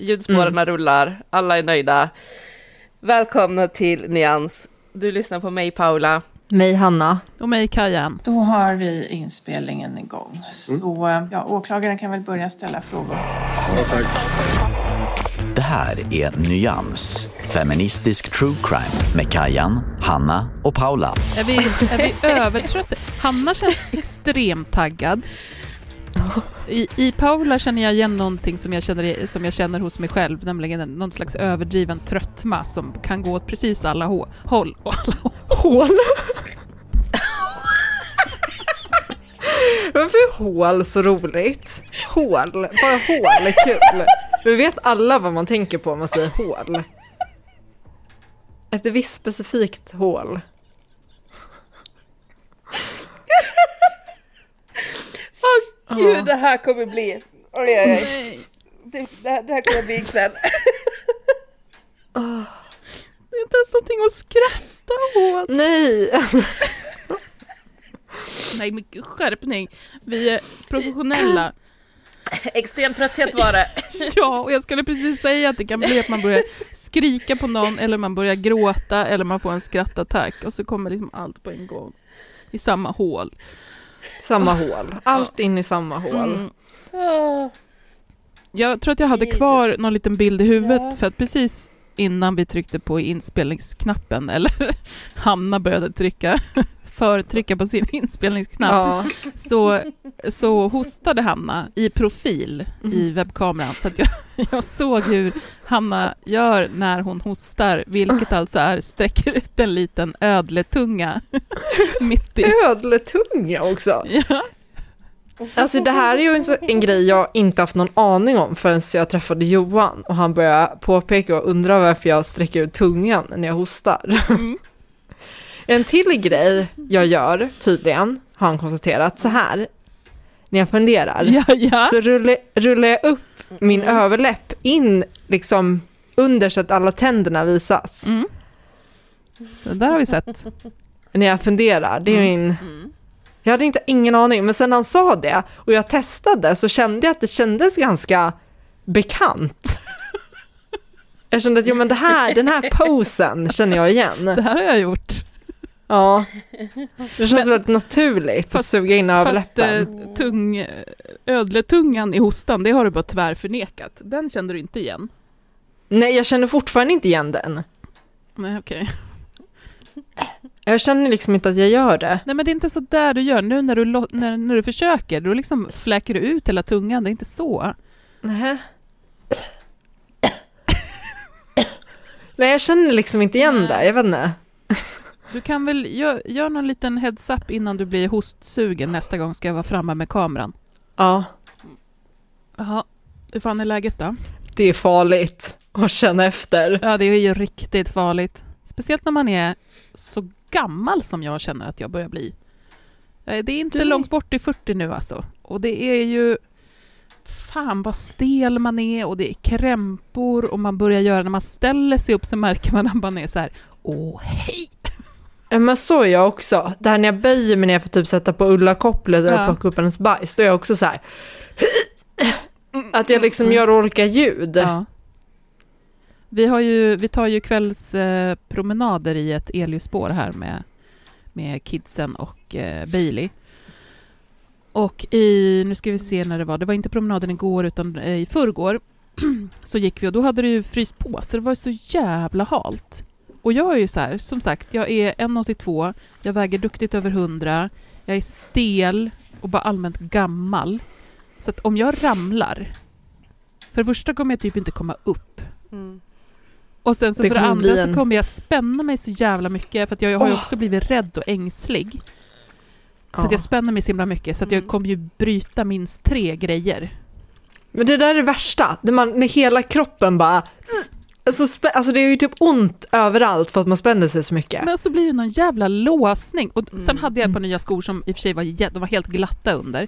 Ljudspåren Mm. rullar. Alla är nöjda. Välkomna till Nyans. Du lyssnar på mig, Paula. Mig Hanna. Och mig Kajan. Då har vi inspelningen igång. Så eh, ja, åklagaren kan väl börja ställa frågor. Det här är Nyans, feministisk true crime med Kajan, Hanna och Paula. Är vi, är vi övertrötta? Hanna känns extremt taggad. I, I Paula känner jag igen någonting som jag, känner, som jag känner hos mig själv, nämligen någon slags överdriven tröttma som kan gå åt precis alla hå- håll. Och alla Hål? Varför är hål så roligt? Hål, bara hål är kul. Vi vet alla vad man tänker på om man säger hål. Ett visst specifikt hål. Åh gud, det här kommer bli... Oj, oj, oj. Det, det, här, det här kommer bli en kväll. Det är inte ens någonting att skratta åt. Nej! Nej, men skärpning. Vi är professionella. Extrem trötthet var det. Ja, och jag skulle precis säga att det kan bli att man börjar skrika på någon, eller man börjar gråta, eller man får en skrattattack, och så kommer liksom allt på en gång. I samma hål. Samma hål. Allt in i samma hål. Mm. Jag tror att jag hade Jesus. kvar någon liten bild i huvudet, Ja. för att precis innan vi tryckte på inspelningsknappen, eller Hanna började trycka, förtrycka på sin inspelningsknapp, Ja. så, så hostade Hanna i profil i Mm. webbkameran. Så att jag, jag såg hur Hanna gör när hon hostar, vilket alltså är sträcker ut en liten ödletunga mitt i. Ödletunga också. Ja. Alltså det här är ju en, så, en grej jag inte haft någon aning om förrän jag träffade Johan och han började påpeka och undra varför jag sträcker ut tungan när jag hostar. Mm. En till grej jag gör tydligen, har han konstaterat, så här, när jag funderar, Ja, ja. så rullar, rullar jag upp min överläpp in liksom under så att alla tänderna visas. Mm. Det där har vi sett. När jag funderar, det är Mm. min... Jag hade inte ingen aning, men sen han sa det och jag testade så kände jag att det kändes ganska bekant. Jag kände att jo, men det här, den här posen känner jag igen. Det här har jag gjort. Ja. Det känns väldigt naturligt att Fast- suga in Fast överläppen. eh, tung, ödletungan i hostan, det har du bara tvärförnekat. Den kände du inte igen. Nej, jag känner fortfarande inte igen den. Nej, okej. Jag känner liksom inte att jag gör det. Nej, men det är inte så där du gör. Nu när du, när, när du försöker, då liksom fläker du ut hela tungan. Det är inte så. Nej. Nej, jag känner liksom inte igen det. Jag vet inte. Du kan väl gör, gör någon liten heads-up innan du blir hostsugen nästa gång ska jag vara framme med kameran. Ja, Jaha, hur fan är läget då? det är farligt att känna efter. Ja, det är ju riktigt farligt. Speciellt när man är så gammal som jag känner att jag börjar bli. Eh, Det är inte Du- långt bort till 40 nu alltså. Och det är ju... Fan vad stel man är och det är krämpor och man börjar göra... När man ställer sig upp så märker man att man är så här... Åh, hej! Men så är jag också. Det här när jag böjer mig ner för att typ sätta på ullakopplet eller Ja. plocka upp hennes bajs, då är jag också så här. Att jag liksom gör olika ljud. Ja. Vi, har ju, vi tar ju kvällspromenader promenader i ett elljusspår här med, med kidsen och eh, Bailey. Och i, nu ska vi se när det var, det var inte promenaden igår utan eh, i förrgår, så gick vi och då hade det ju fryst på så det var så jävla halt. Och jag är ju så här, som sagt, jag är 1,82, jag väger duktigt över 100, jag är stel och bara allmänt gammal. Så att om jag ramlar, för det första kommer jag typ inte komma upp. Mm. Och sen så Det för det andra så kommer jag spänna mig så jävla mycket för att jag har ju Åh. också blivit rädd och ängslig. Så att Ja. jag spänner mig så himla mycket så att jag Mm. kommer ju bryta minst tre grejer. Men det där är det värsta, när, man, när hela kroppen bara... Alltså, spä- alltså det är ju typ ont överallt för att man spänner sig så mycket. Men så blir det någon jävla låsning. Och sen Mm. hade jag ett par nya skor som i och för sig var, de var helt glatta under.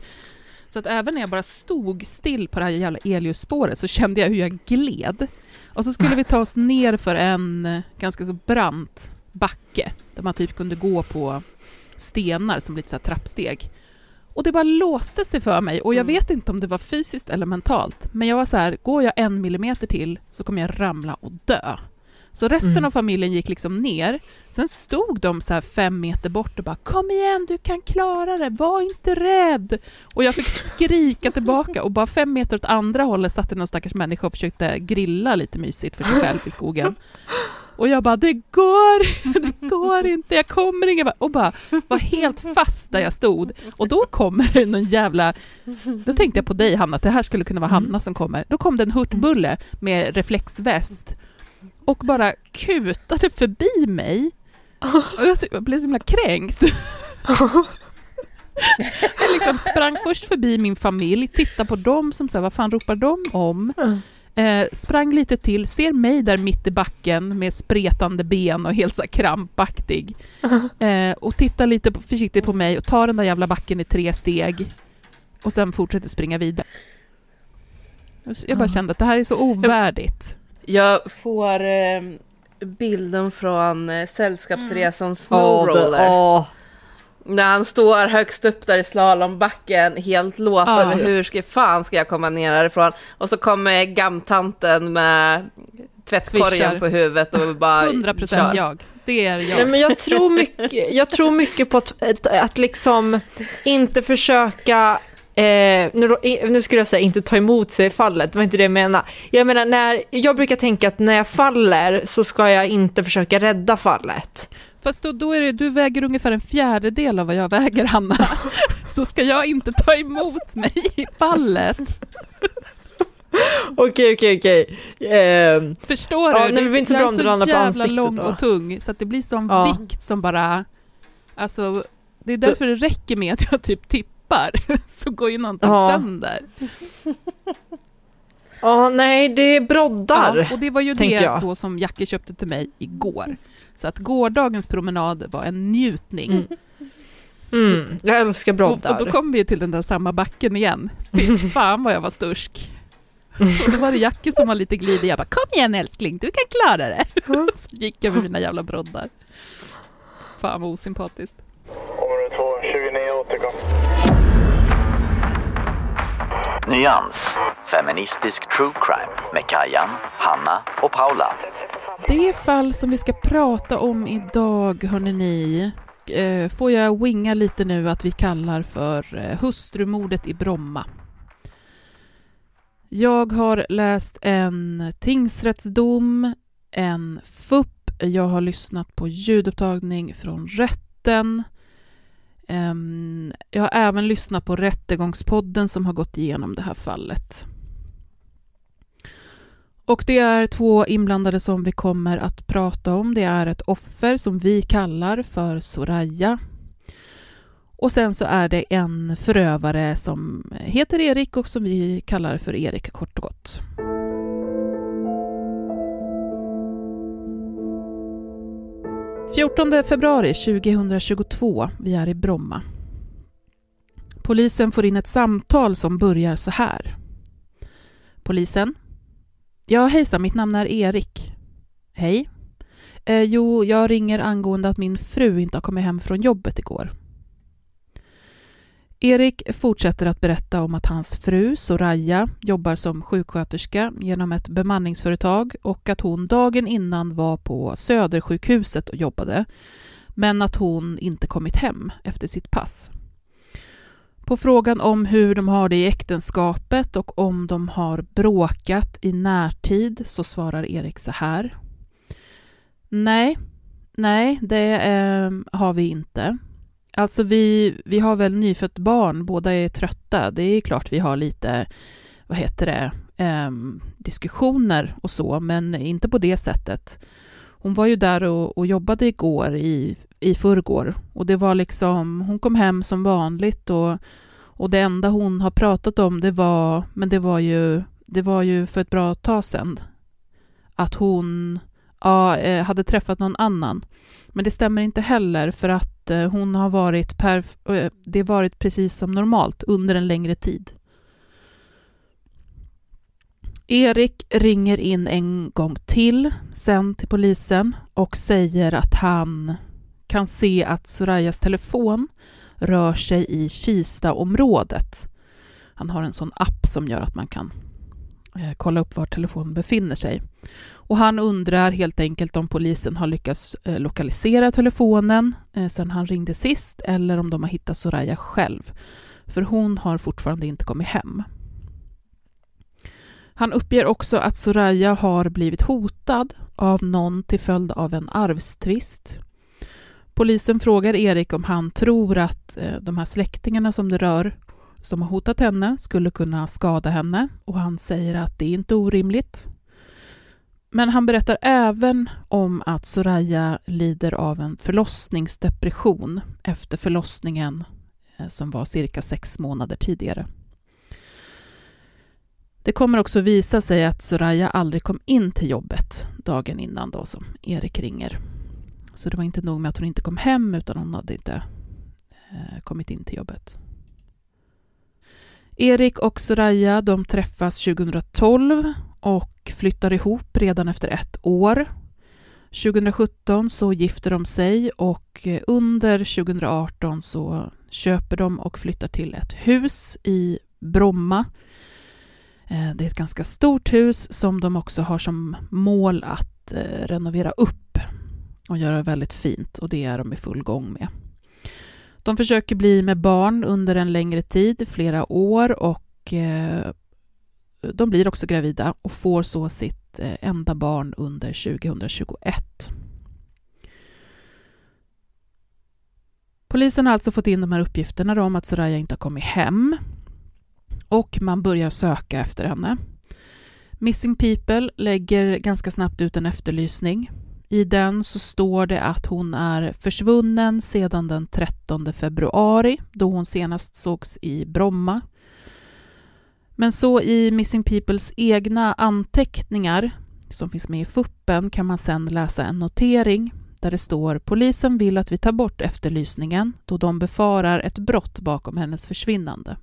Så att även när jag bara stod still på det här jävla elljusspåret så kände jag hur jag gled. Och så skulle vi ta oss ner för en eh, ganska så brant backe där man typ kunde gå på stenar som lite så trappsteg. Och det bara låste sig för mig och jag Mm. vet inte om det var fysiskt eller mentalt. Men jag var så här, går jag en millimeter till så kommer jag ramla och dö. Så resten Mm. av familjen gick liksom ner. Sen stod de så här fem meter bort och bara “Kom igen, du kan klara det, var inte rädd!” Och jag fick skrika tillbaka och bara fem meter åt andra hållet satt det någon stackars människa och försökte grilla lite mysigt för sig själv i skogen. Och jag bara “Det går, det går inte, jag kommer ingen vart." Och bara var helt fast där jag stod. Och då kommer det någon jävla... Då tänkte jag på dig Hanna, att det här skulle kunna vara Hanna som kommer. Då kom det en hurtbulle med reflexväst och bara kutade förbi mig. Och jag jag blev så himla kränkt. Jag liksom sprang först förbi min familj, tittade på dem som så här, vad fan ropar de om? Eh, sprang lite till, ser mig där mitt i backen med spretande ben och helt så krampaktig. Eh, och tittar lite försiktigt på mig och tar den där jävla backen i tre steg. Och sen fortsätter springa vidare. Jag bara kände att det här är så ovärdigt. Jag får eh, bilden från eh, Sällskapsresan Åh, Snowroller. åh. När han står högst upp där i slalombacken, helt låst Ja. över hur ska, fan ska jag komma ner härifrån? Och så kommer gamtanten med tvättkorgen Svischar. på huvudet och bara 100 procent kör. jag. Det är Nej, jag. men jag, tror mycket, jag tror mycket på att, att, att liksom inte försöka, eh, nu, nu skulle jag säga inte ta emot sig i fallet, det var inte det jag menade. Jag menar, när, jag brukar tänka att när jag faller så ska jag inte försöka rädda fallet. Fast då, då är det, du väger ungefär en fjärdedel av vad jag väger, Hanna. Så ska jag inte ta emot mig i fallet. Okej, okej, okej. Ehm, Förstår Ja, du? nej, vi är inte så bra om du jag är så jävla lång och tung, så att det blir sån Ja. vikt som bara... Alltså, det är därför det räcker med att jag typ tippar, så går ju någonting Ja. sönder. Ja, nej, det är broddar. Ja, och det var ju det jag. då som Jackie köpte till mig igår. Så att gårdagens promenad var en njutning. Mm. Mm, jag älskar Och, broddar. och då kom vi ju till den där samma backen igen. Fy fan vad jag var stursk. Och då var det Jackie som var lite glidig. Jag bara kom igen älskling, du kan klara det. Så gick jag med mina jävla broddar. Fan vad osympatiskt. Område 2, 29 återkom. Nyans. Feministisk true crime med Kajan, Hanna och Paula. Det fall som vi ska prata om idag, hörni ni, eh, får jag winga lite nu att vi kallar för eh, hustrumordet i Bromma. Jag har läst en tingsrättsdom, en FUP, jag har lyssnat på ljudupptagning från rätten. Ehm, jag har även lyssnat på Rättegångspodden som har gått igenom det här fallet. Och det är två inblandade som vi kommer att prata om. Det är ett offer som vi kallar för Soraya. Och sen så är det en förövare som heter Erik och som vi kallar för Erik kort och gott. –14 februari 2022. Vi är i Bromma. Polisen får in ett samtal som börjar så här. Polisen. Ja, hejsan, mitt namn är Erik. Hej. Eh, jo, jag ringer angående att min fru inte har kommit hem från jobbet igår. Erik fortsätter att berätta om att hans fru Soraya jobbar som sjuksköterska genom ett bemanningsföretag och att hon dagen innan var på Södersjukhuset och jobbade, men att hon inte kommit hem efter sitt pass. På frågan om hur de har det i äktenskapet och om de har bråkat i närtid så svarar Erik så här. Nej, nej, det eh, har vi inte. Alltså vi, vi har väl nyfött barn, båda är trötta. Det är klart vi har lite, vad heter det, eh, diskussioner och så, men inte på det sättet. Hon var ju där och, och jobbade igår i, i förrgår och det var liksom, hon kom hem som vanligt och, och det enda hon har pratat om det var, men det var ju, det var ju för ett bra tag sedan, att hon ja, eh, hade träffat någon annan. Men det stämmer inte heller för att att eh, hon har varit, perf- eh, det har varit precis som normalt under en längre tid. Erik ringer in en gång till, sen till polisen och säger att han kan se att Sorayas telefon rör sig i Kista-området. Han har en sån app som gör att man kan Eh, kolla upp var telefonen befinner sig. Och han undrar helt enkelt om polisen har lyckats eh, lokalisera telefonen eh, sedan han ringde sist eller om de har hittat Soraya själv. För hon har fortfarande inte kommit hem. Han uppger också att Soraya har blivit hotad av någon till följd av en arvstvist. Polisen frågar Erik om han tror att de här släktingarna som det rör som har hotat henne skulle kunna skada henne och han säger att det är inte orimligt. Men han berättar även om att Soraya lider av en förlossningsdepression efter förlossningen eh, som var cirka sex månader tidigare. Det kommer också visa sig att Soraya aldrig kom in till jobbet dagen innan då som Erik ringer. Så det var inte nog med att hon inte kom hem utan hon hade inte eh, kommit in till jobbet. Erik och Soraya de träffas 2012 och flyttar ihop redan efter ett år. 2017 så gifter de sig och under 2018 så köper de och flyttar till ett hus i Bromma. Eh, det är ett ganska stort hus som de också har som mål att eh, renovera upp och göra väldigt fint och det är de i full gång med. De försöker bli med barn under en längre tid, flera år och eh, de blir också gravida och får så sitt eh, enda barn under 2021. Polisen har alltså fått in de här uppgifterna om att Soraya inte har kommit hem och man börjar söka efter henne. Missing People lägger ganska snabbt ut en efterlysning. I den så står det att hon är försvunnen sedan den 13 februari då hon senast sågs i Bromma men så i Missing Peoples egna anteckningar som finns med i fuppen kan man sedan läsa en notering där det står polisen vill att vi tar bort efterlysningen då de befarar ett brott bakom hennes försvinnande.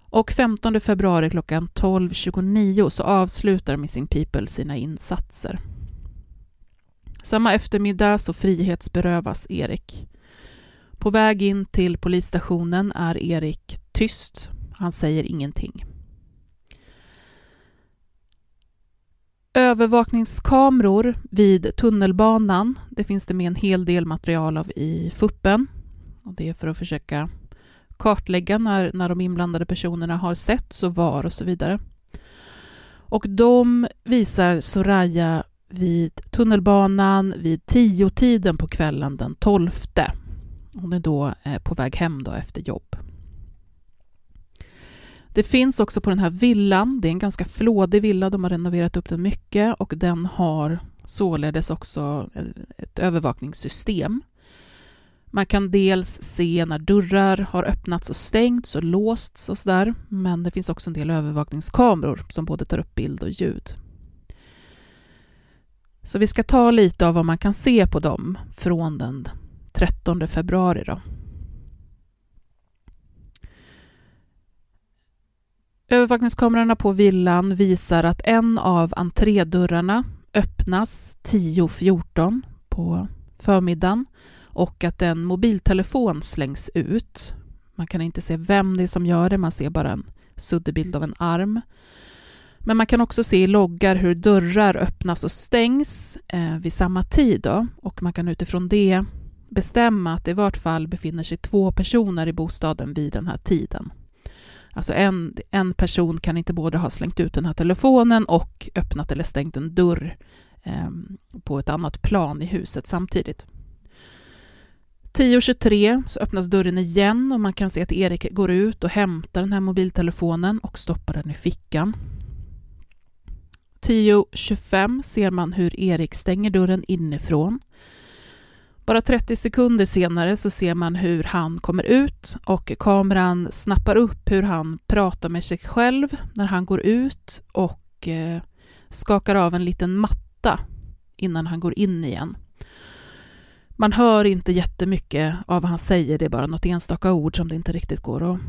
Och 15 februari klockan 12.29 så avslutar Missing People sina insatser. Samma eftermiddag så frihetsberövas Erik. På väg in till polisstationen är Erik tyst han säger ingenting. Övervakningskameror vid tunnelbanan, det finns det med en hel del material av i fuppen. Och det är för att försöka kartlägga när, när de inblandade personerna har sett och var och så vidare. Och de visar Soraya vid tunnelbanan vid tio tiden på kvällen den 12. Hon är då eh, på väg hem då efter jobb. Det finns också på den här villan, det är en ganska flådig villa, de har renoverat upp den mycket och den har således också eh, ett övervakningssystem. Man kan dels se när dörrar har öppnats och stängts och låsts och sådär, men det finns också en del övervakningskameror som både tar upp bild och ljud. Så vi ska ta lite av vad man kan se på dem från den 13 februari. Då. Övervakningskamerorna på villan visar att en av entrédörrarna öppnas 10.14 på förmiddagen och att en mobiltelefon slängs ut. Man kan inte se vem det är som gör det, man ser bara en suddig bild av en arm. Men man kan också se i loggar hur dörrar öppnas och stängs eh, vid samma tid. Då, och man kan utifrån det bestämma att det i vart fall befinner sig två personer i bostaden vid den här tiden. Alltså en, en person kan inte både ha slängt ut den här telefonen och öppnat eller stängt en dörr eh, på ett annat plan i huset samtidigt. 10.23 så öppnas dörren igen och man kan se att Erik går ut och hämtar den här mobiltelefonen och stoppar den i fickan. 10.25 ser man hur Erik stänger dörren inifrån. Bara 30 sekunder senare så ser man hur han kommer ut och kameran snappar upp hur han pratar med sig själv när han går ut och eh, skakar av en liten matta innan han går in igen. Man hör inte jättemycket av vad han säger, det är bara något enstaka ord som det inte riktigt går att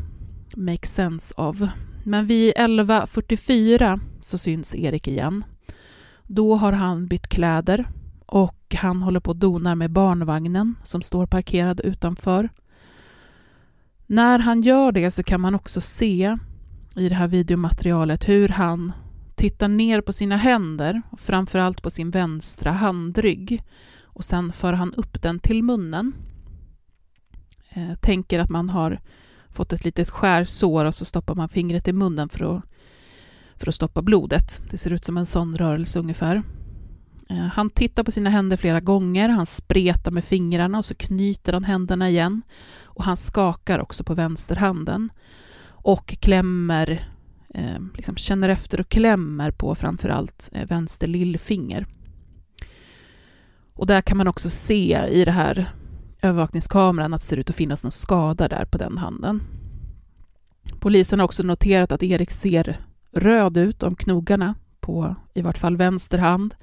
make sense av. Men vid 11.44 så syns Erik igen. Då har han bytt kläder och han håller på och donar med barnvagnen som står parkerad utanför. När han gör det så kan man också se i det här videomaterialet hur han tittar ner på sina händer, framförallt på sin vänstra handrygg och sen för han upp den till munnen. Eh, tänker att man har fått ett litet skärsår och så stoppar man fingret i munnen för att, för att stoppa blodet. Det ser ut som en sån rörelse ungefär. Eh, han tittar på sina händer flera gånger, han spretar med fingrarna och så knyter han händerna igen. Och han skakar också på vänsterhanden och klämmer, eh, liksom känner efter och klämmer på framförallt eh, vänster lillfinger. Och där kan man också se i det här övervakningskameran att det ser ut att finnas någon skada där på den handen. Polisen har också noterat att Erik ser röd ut om knogarna på i vart fall vänster hand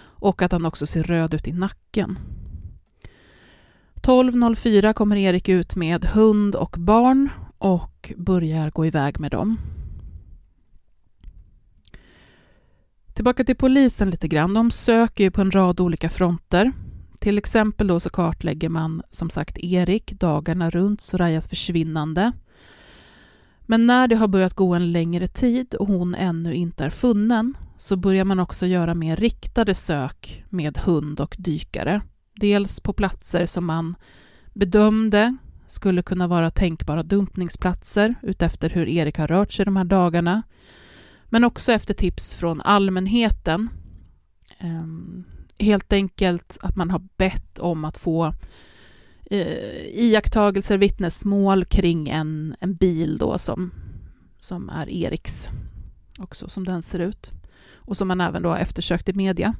och att han också ser röd ut i nacken. 12.04 kommer Erik ut med hund och barn och börjar gå iväg med dem. Tillbaka till polisen lite grann. De söker ju på en rad olika fronter. Till exempel då så kartlägger man som sagt Erik dagarna runt Sorayas försvinnande. Men när det har börjat gå en längre tid och hon ännu inte är funnen så börjar man också göra mer riktade sök med hund och dykare. Dels på platser som man bedömde skulle kunna vara tänkbara dumpningsplatser utefter hur Erik har rört sig de här dagarna. Men också efter tips från allmänheten. Ehm, Helt enkelt att man har bett om att få eh, iakttagelser, vittnesmål kring en, en bil då som, som är Eriks, också som den ser ut. Och som man även då har eftersökt i media.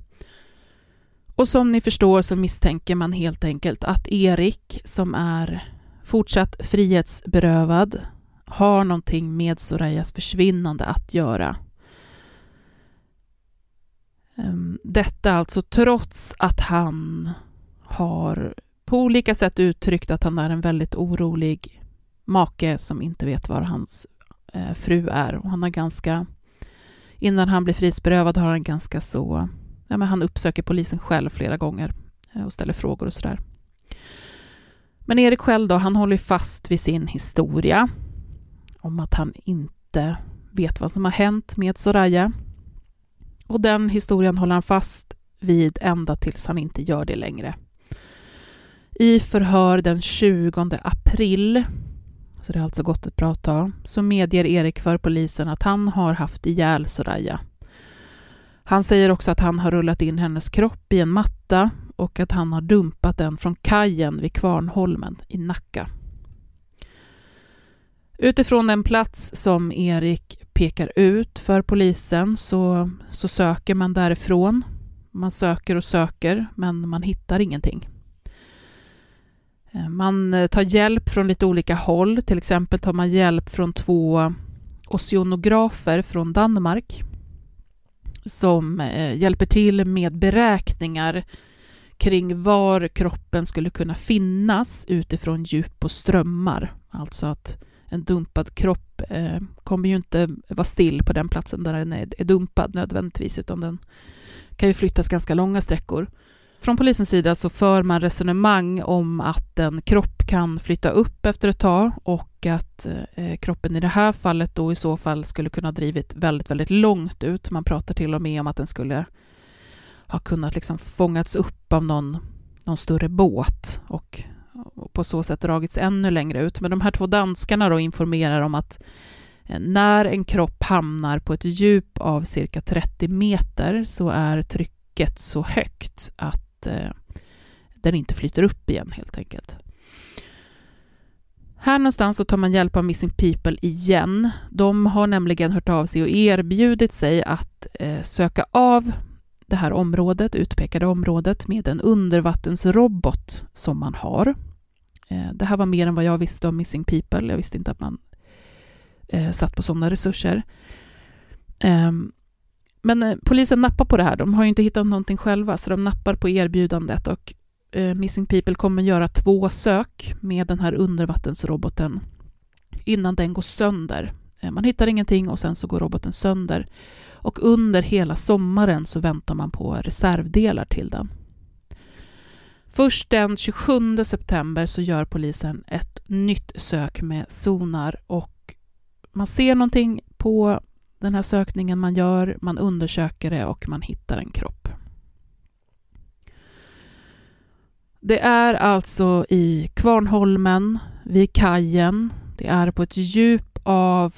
Och som ni förstår så misstänker man helt enkelt att Erik, som är fortsatt frihetsberövad, har någonting med Sorayas försvinnande att göra. Ehm, detta alltså trots att han har på olika sätt uttryckt att han är en väldigt orolig make som inte vet var hans eh, fru är. Och han har ganska, innan han blir frihetsberövad har han ganska så, ja, men han uppsöker polisen själv flera gånger eh, och ställer frågor och sådär. Men Erik själv då, han håller fast vid sin historia om att han inte vet vad som har hänt med Soraya. Och den historien håller han fast vid ända tills han inte gör det längre. I förhör den 20 april, så det har alltså gått ett bra tag, så medger Erik för polisen att han har haft ihjäl Soraya. Han säger också att han har rullat in hennes kropp i en matta och att han har dumpat den från kajen vid Kvarnholmen i Nacka. Utifrån den plats som Erik pekar ut för polisen så, så söker man därifrån. Man söker och söker, men man hittar ingenting. Eh, man eh, tar hjälp från lite olika håll. Till exempel tar man hjälp från två oceanografer från Danmark som eh, hjälper till med beräkningar kring var kroppen skulle kunna finnas utifrån djup och strömmar. Alltså att en dumpad kropp eh, kommer ju inte vara still på den platsen där den är, är dumpad nödvändigtvis, utan den kan ju flyttas ganska långa sträckor. Från polisens sida så för man resonemang om att en kropp kan flytta upp efter ett tag och att eh, kroppen i det här fallet då i så fall skulle kunna ha drivit väldigt, väldigt långt ut. Man pratar till och med om att den skulle ha kunnat liksom fångats upp av någon, någon större båt och, och på så sätt dragits ännu längre ut. Men de här två danskarna då informerar om att eh, när en kropp hamnar på ett djup av cirka 30 meter så är trycket så högt att eh, den inte flyter upp igen helt enkelt. Här någonstans så tar man hjälp av Missing People igen. De har nämligen hört av sig och erbjudit sig att eh, söka av det här området, utpekade området, med en undervattensrobot som man har. Eh, det här var mer än vad jag visste om Missing People. Jag visste inte att man eh, satt på sådana resurser. Ehm, men eh, polisen nappar på det här. De har ju inte hittat någonting själva, så de nappar på erbjudandet och Missing People kommer göra två sök med den här undervattensroboten innan den går sönder. Man hittar ingenting och sen så går roboten sönder. Och under hela sommaren så väntar man på reservdelar till den. Först den 27 september så gör polisen ett nytt sök med sonar och man ser någonting på den här sökningen man gör, man undersöker det och man hittar en kropp. Det är alltså i Kvarnholmen, vid kajen. Det är på ett djup av,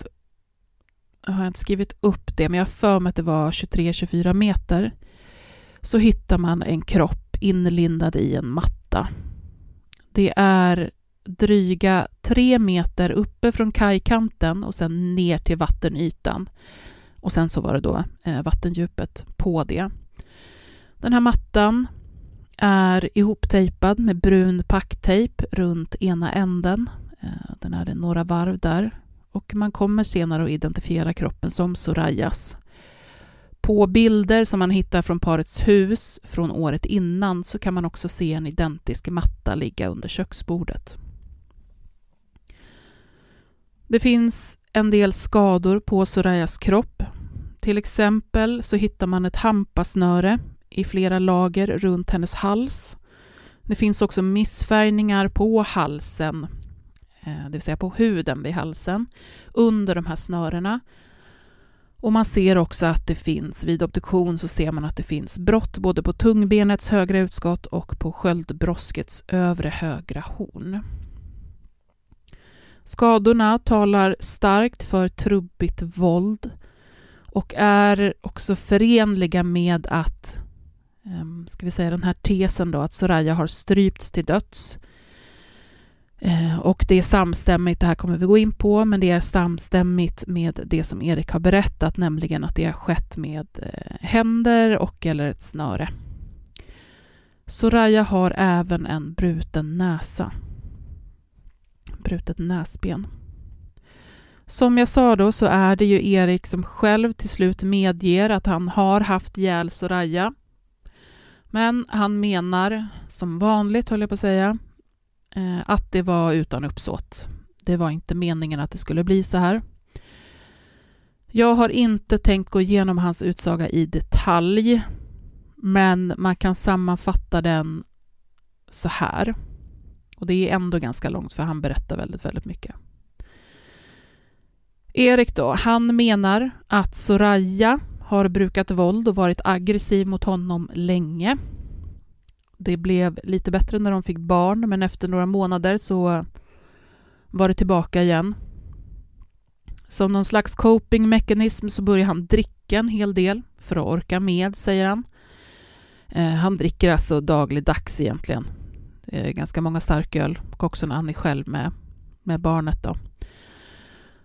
jag har inte skrivit upp det, men jag har för mig att det var 23-24 meter. Så hittar man en kropp inlindad i en matta. Det är dryga tre meter uppe från kajkanten och sen ner till vattenytan. Och sen så var det då eh, vattendjupet på det. Den här mattan är ihoptejpad med brun packtejp runt ena änden. Eh, den är några varv där. Och man kommer senare att identifiera kroppen som Sorayas. På bilder som man hittar från parets hus från året innan så kan man också se en identisk matta ligga under köksbordet. Det finns en del skador på Sorayas kropp. Till exempel så hittar man ett hampasnöre i flera lager runt hennes hals. Det finns också missfärgningar på halsen, Eh, det vill säga på huden vid halsen, under de här snörena. Och man ser också att det finns, vid obduktion så ser man att det finns brott både på tungbenets högra utskott och på sköldbroskets övre högra horn. Skadorna talar starkt för trubbigt våld och är också förenliga med att, ehm, ska vi säga den här tesen då, att Soraya har strypts till döds. Eh, och det är samstämmigt, det här kommer vi gå in på, men det är samstämmigt med det som Erik har berättat, nämligen att det har skett med eh, händer och eller ett snöre. Soraya har även en bruten näsa brutet näsben. Som jag sa då så är det ju Erik som själv till slut medger att han har haft ihjäl Soraya. Men han menar, som vanligt höll jag på att säga, Eh, att det var utan uppsåt. Det var inte meningen att det skulle bli så här. Jag har inte tänkt gå igenom hans utsaga i detalj, men man kan sammanfatta den så här. Och det är ändå ganska långt för han berättar väldigt, väldigt mycket. Erik då, han menar att Soraya har brukat våld och varit aggressiv mot honom länge. Det blev lite bättre när de fick barn, men efter några månader så var det tillbaka igen. Som någon slags copingmekanism så börjar han dricka en hel del för att orka med, säger han. Eh, han dricker alltså dagligdags egentligen eh, ganska många starköl och också en Annie själv med, med barnet. Då.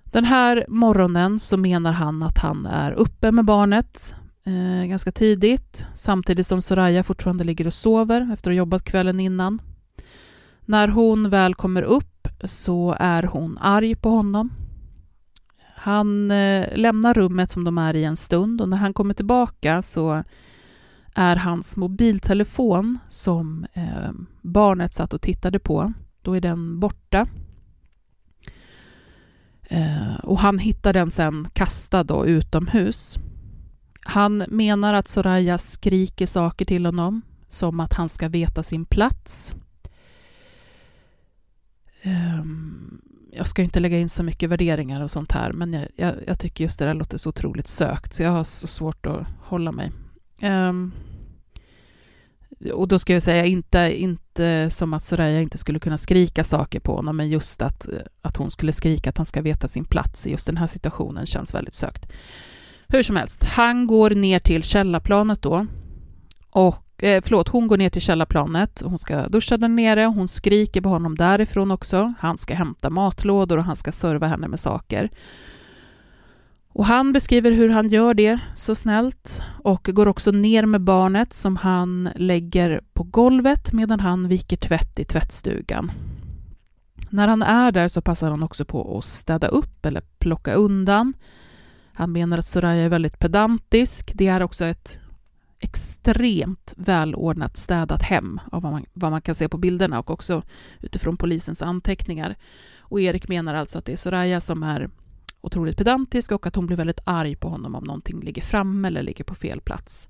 Den här morgonen så menar han att han är uppe med barnet eh, ganska tidigt samtidigt som Soraya fortfarande ligger och sover efter att ha jobbat kvällen innan. När hon väl kommer upp så är hon arg på honom. Han eh, lämnar rummet som de är i en stund och när han kommer tillbaka så är hans mobiltelefon som eh, barnet satt och tittade på. Då är den borta. Eh, och han hittar den sen kastad då utomhus. Han menar att Soraya skriker saker till honom, som att han ska veta sin plats. Ehm, jag ska inte lägga in så mycket värderingar och sånt här, men jag, jag, jag, tycker just det där låter så otroligt sökt, så jag har så svårt att hålla mig. Ehm, och då ska jag säga, inte, inte som att Soraya inte skulle kunna skrika saker på honom, men just att, att hon skulle skrika att han ska veta sin plats i just den här situationen känns väldigt sökt. Hur som helst, han går ner till källarplanet då. Och, eh, förlåt, hon går ner till källarplanet. Hon ska duscha där nere. Hon skriker på honom därifrån också. Han ska hämta matlådor och han ska serva henne med saker. Och han beskriver hur han gör det så snällt och går också ner med barnet som han lägger på golvet medan han viker tvätt i tvättstugan. När han är där så passar han också på att städa upp eller plocka undan. Han menar att Soraya är väldigt pedantisk. Det är också ett extremt välordnat städat hem av vad man, vad man kan se på bilderna och också utifrån polisens anteckningar. Och Erik menar alltså att det är Soraya som är otroligt pedantisk och att hon blir väldigt arg på honom om någonting ligger framme eller ligger på fel plats.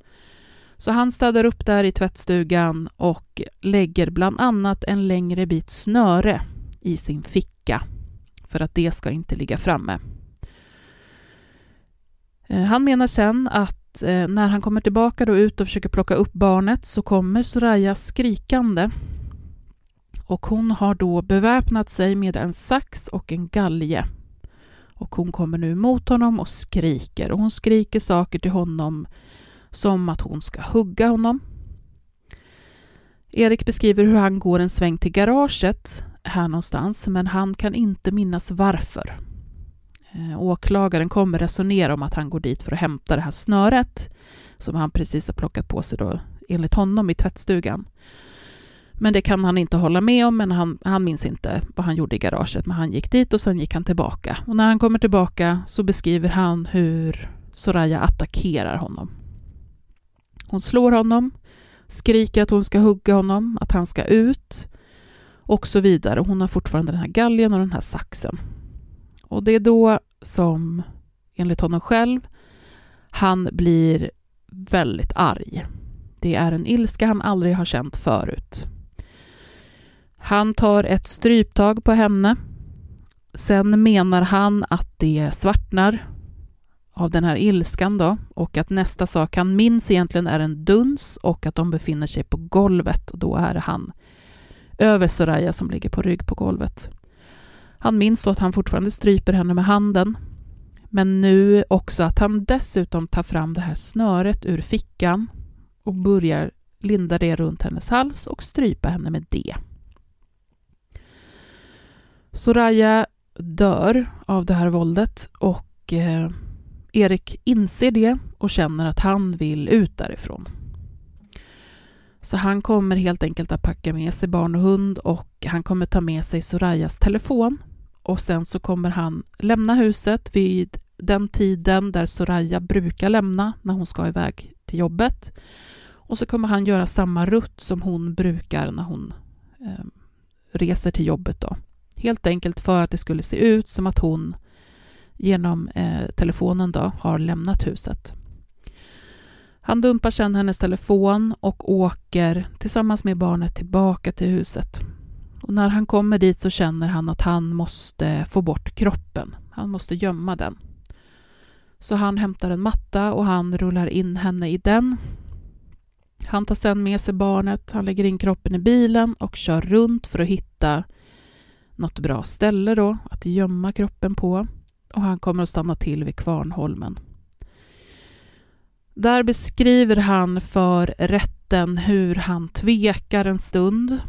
Så han städar upp där i tvättstugan och lägger bland annat en längre bit snöre i sin ficka för att det ska inte ligga framme. Eh, han menar sen att eh, när han kommer tillbaka då ut och försöker plocka upp barnet så kommer Soraya skrikande och hon har då beväpnat sig med en sax och en galge och hon kommer nu mot honom och skriker. Och hon skriker saker till honom som att hon ska hugga honom. Erik beskriver hur han går en sväng till garaget här någonstans, men han kan inte minnas varför. Eh, åklagaren kommer resonera om att han går dit för att hämta det här snöret som han precis har plockat på sig då, enligt honom i tvättstugan. Men det kan han inte hålla med om, men han, han minns inte vad han gjorde i garaget. Men han gick dit och sen gick han tillbaka. Och när han kommer tillbaka så beskriver han hur Soraya attackerar honom. Hon slår honom, skriker att hon ska hugga honom, att han ska ut och så vidare. Hon har fortfarande den här galgen och den här saxen. Och det är då som, enligt honom själv, han blir väldigt arg. Det är en ilska han aldrig har känt förut. Han tar ett stryptag på henne. Sen menar han att det svartnar av den här ilskan då och att nästa sak han minns egentligen är en duns och att de befinner sig på golvet och då är det han över Soraya som ligger på rygg på golvet. Han minns då att han fortfarande stryper henne med handen men nu också att han dessutom tar fram det här snöret ur fickan och börjar linda det runt hennes hals och strypa henne med det. Soraya dör av det här våldet och eh, Erik inser det och känner att han vill ut därifrån. Så han kommer helt enkelt att packa med sig barn och hund och han kommer ta med sig Sorayas telefon och sen så kommer han lämna huset vid den tiden där Soraya brukar lämna när hon ska iväg till jobbet. Och så kommer han göra samma rutt som hon brukar när hon eh, reser till jobbet. Då. Helt enkelt för att det skulle se ut som att hon genom eh, telefonen då har lämnat huset. Han dumpar sedan hennes telefon och åker tillsammans med barnet tillbaka till huset. Och när han kommer dit så känner han att han måste få bort kroppen. Han måste gömma den. Så han hämtar en matta och han rullar in henne i den. Han tar sedan med sig barnet, han lägger in kroppen i bilen och kör runt för att hitta något bra ställe då att gömma kroppen på och han kommer att stanna till vid Kvarnholmen. Där beskriver han för rätten hur han tvekar en stund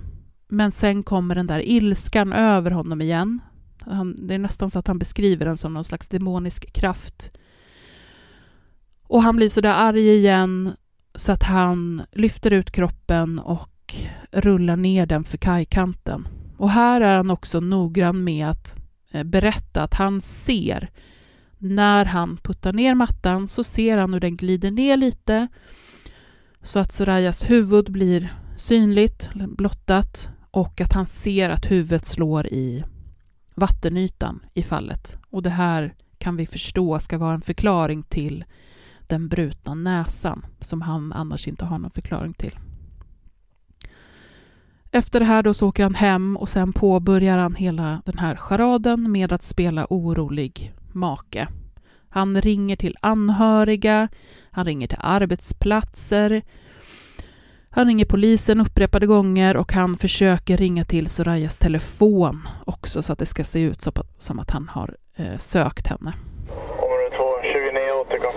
men sen kommer den där ilskan över honom igen. Han, det är nästan så att han beskriver den som någon slags demonisk kraft. Och han blir så där arg igen så att han lyfter ut kroppen och rullar ner den för kajkanten. Och här är han också noggrann med att eh, berätta att han ser när han puttar ner mattan så ser han hur den glider ner lite så att Sorayas huvud blir synligt, blottat och att han ser att huvudet slår i vattenytan i fallet. Och det här kan vi förstå ska vara en förklaring till den brutna näsan som han annars inte har någon förklaring till. Efter det här då så åker han hem och sen påbörjar han hela den här charaden med att spela orolig make. Han ringer till anhöriga, han ringer till arbetsplatser, han ringer polisen upprepade gånger och han försöker ringa till Sorayas telefon också så att det ska se ut som att han har eh, sökt henne. Område 2, 29 återkom.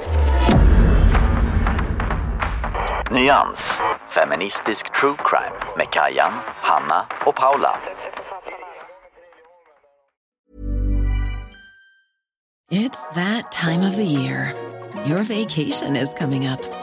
Nyans, feministisk true crime med Kajan, Hanna och Paula. It's that time of the year. Your vacation is coming up.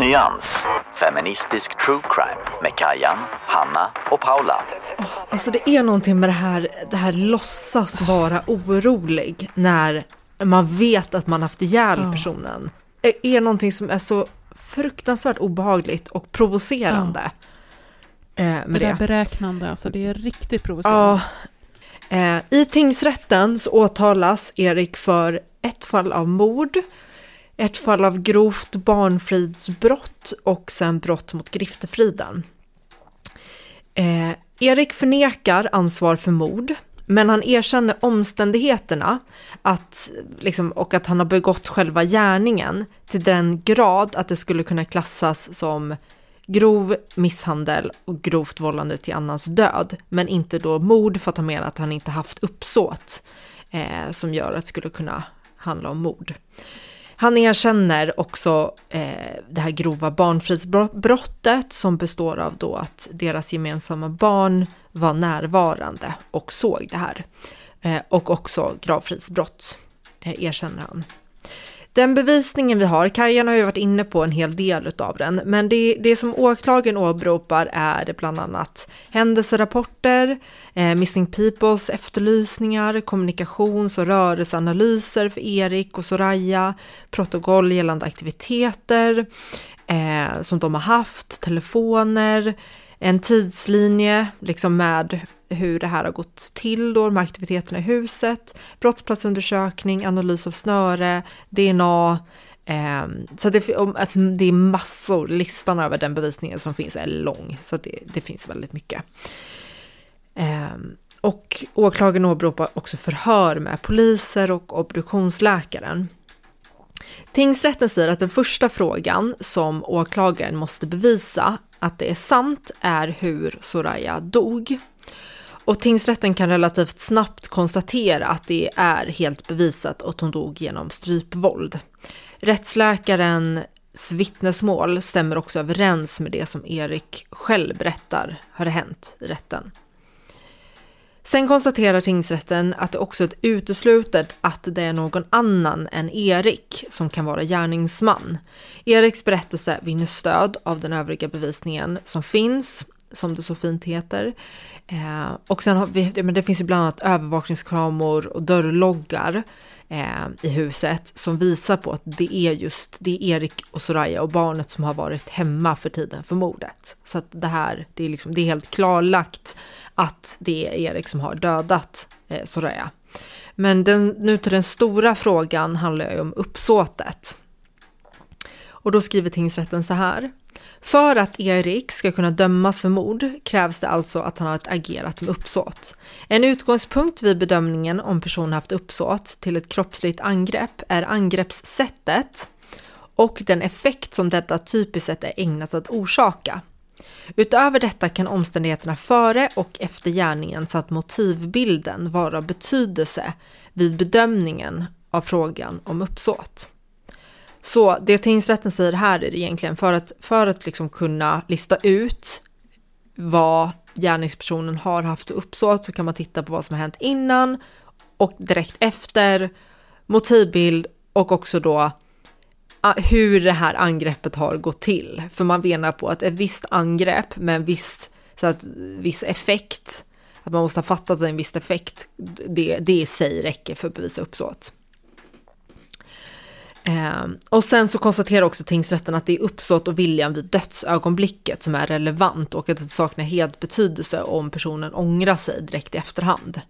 Nyans, feministisk true crime med Kajan, Hanna och Paula. Alltså det är någonting med det här, det här låtsas vara orolig när man vet att man haft ihjäl personen. Det är någonting som är så fruktansvärt obehagligt och provocerande. Eh, med Det det. beräknande, alltså det är riktigt provocerande. Eh, I tingsrätten så åtalas Erik för ett fall av mord, ett fall av grovt barnfridsbrott och sen brott mot griftefriden. Eh, Erik förnekar ansvar för mord, men han erkänner omständigheterna att, liksom, och att han har begått själva gärningen till den grad att det skulle kunna klassas som grov misshandel och grovt vållande till annans död, men inte då mord för att han menar att han inte haft uppsåt eh, som gör att det skulle kunna handla om mord. Han erkänner också eh, det här grova barnfridsbrottet som består av då att deras gemensamma barn var närvarande och såg det här. Eh, och också gravfridsbrott eh, erkänner han. Den bevisningen vi har, Kajan har ju varit inne på en hel del av den, men det, det som åklagaren åberopar är bland annat händelserapporter, eh, Missing Peoples efterlysningar, kommunikations och rörelseanalyser för Erik och Soraya, protokoll gällande aktiviteter eh, som de har haft, telefoner, en tidslinje liksom med hur det här har gått till då, med aktiviteterna i huset, brottsplatsundersökning, analys av snöre, DNA. Eh, så det, att det är massor, listan över den bevisningen som finns är lång, så det, det finns väldigt mycket. Eh, och åklagaren åberopar också förhör med poliser och obduktionsläkaren. Tingsrätten säger att den första frågan som åklagaren måste bevisa att det är sant är hur Soraya dog. Och tingsrätten kan relativt snabbt konstatera att det är helt bevisat att hon dog genom strypvåld. Rättsläkarens vittnesmål stämmer också överens med det som Erik själv berättar har hänt i rätten. Sen konstaterar tingsrätten att det också är uteslutet att det är någon annan än Erik som kan vara gärningsman. Eriks berättelse vinner stöd av den övriga bevisningen som finns, som det så fint heter. Eh, och sen har vi, men det finns ju bland annat övervakningskameror och dörrloggar eh, i huset som visar på att det är just det är Erik och Soraya och barnet som har varit hemma för tiden för mordet. Så att det här, det är, liksom, det är helt klarlagt att det är Erik som har dödat eh, Soraya. Men den, nu till den stora frågan handlar ju om uppsåtet. Och då skriver tingsrätten så här. För att Erik ska kunna dömas för mord krävs det alltså att han har agerat med uppsåt. En utgångspunkt vid bedömningen om personen haft uppsåt till ett kroppsligt angrepp är angreppssättet och den effekt som detta typiskt sett är ägnat att orsaka. Utöver detta kan omständigheterna före och efter gärningen samt motivbilden vara av betydelse vid bedömningen av frågan om uppsåt. Så det tingsrätten säger här är egentligen för att, för att liksom kunna lista ut vad gärningspersonen har haft uppsåt så kan man titta på vad som har hänt innan och direkt efter, motivbild och också då hur det här angreppet har gått till. För man menar på att ett visst angrepp med en viss, så att, viss effekt, att man måste ha fattat en viss effekt, det, det i sig räcker för att bevisa uppsåt. Eh, och sen så konstaterar också tingsrätten att det är uppsåt och viljan vid dödsögonblicket som är relevant och att det saknar helt betydelse om personen ångrar sig direkt i efterhand.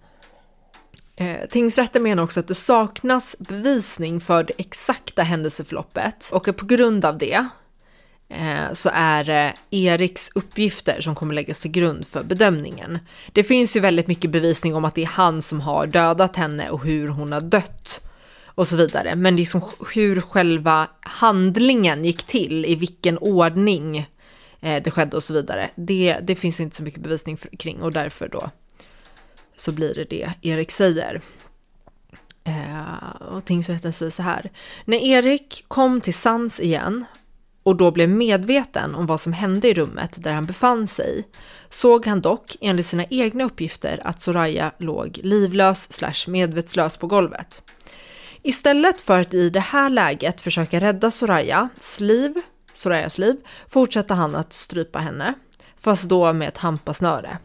Eh, tingsrätten menar också att det saknas bevisning för det exakta händelseförloppet och på grund av det eh, så är det Eriks uppgifter som kommer läggas till grund för bedömningen. Det finns ju väldigt mycket bevisning om att det är han som har dödat henne och hur hon har dött och så vidare. Men liksom hur själva handlingen gick till, i vilken ordning eh, det skedde och så vidare. Det, det finns inte så mycket bevisning för, kring och därför då så blir det det Erik säger. Eh, och tingsrätten säger så här. När Erik kom till sans igen och då blev medveten om vad som hände i rummet där han befann sig såg han dock enligt sina egna uppgifter att Soraya låg livlös slash medvetslös på golvet. Istället för att i det här läget försöka rädda Sorayas liv, Sorayas liv fortsätter han att strypa henne, fast då med ett hampasnöre.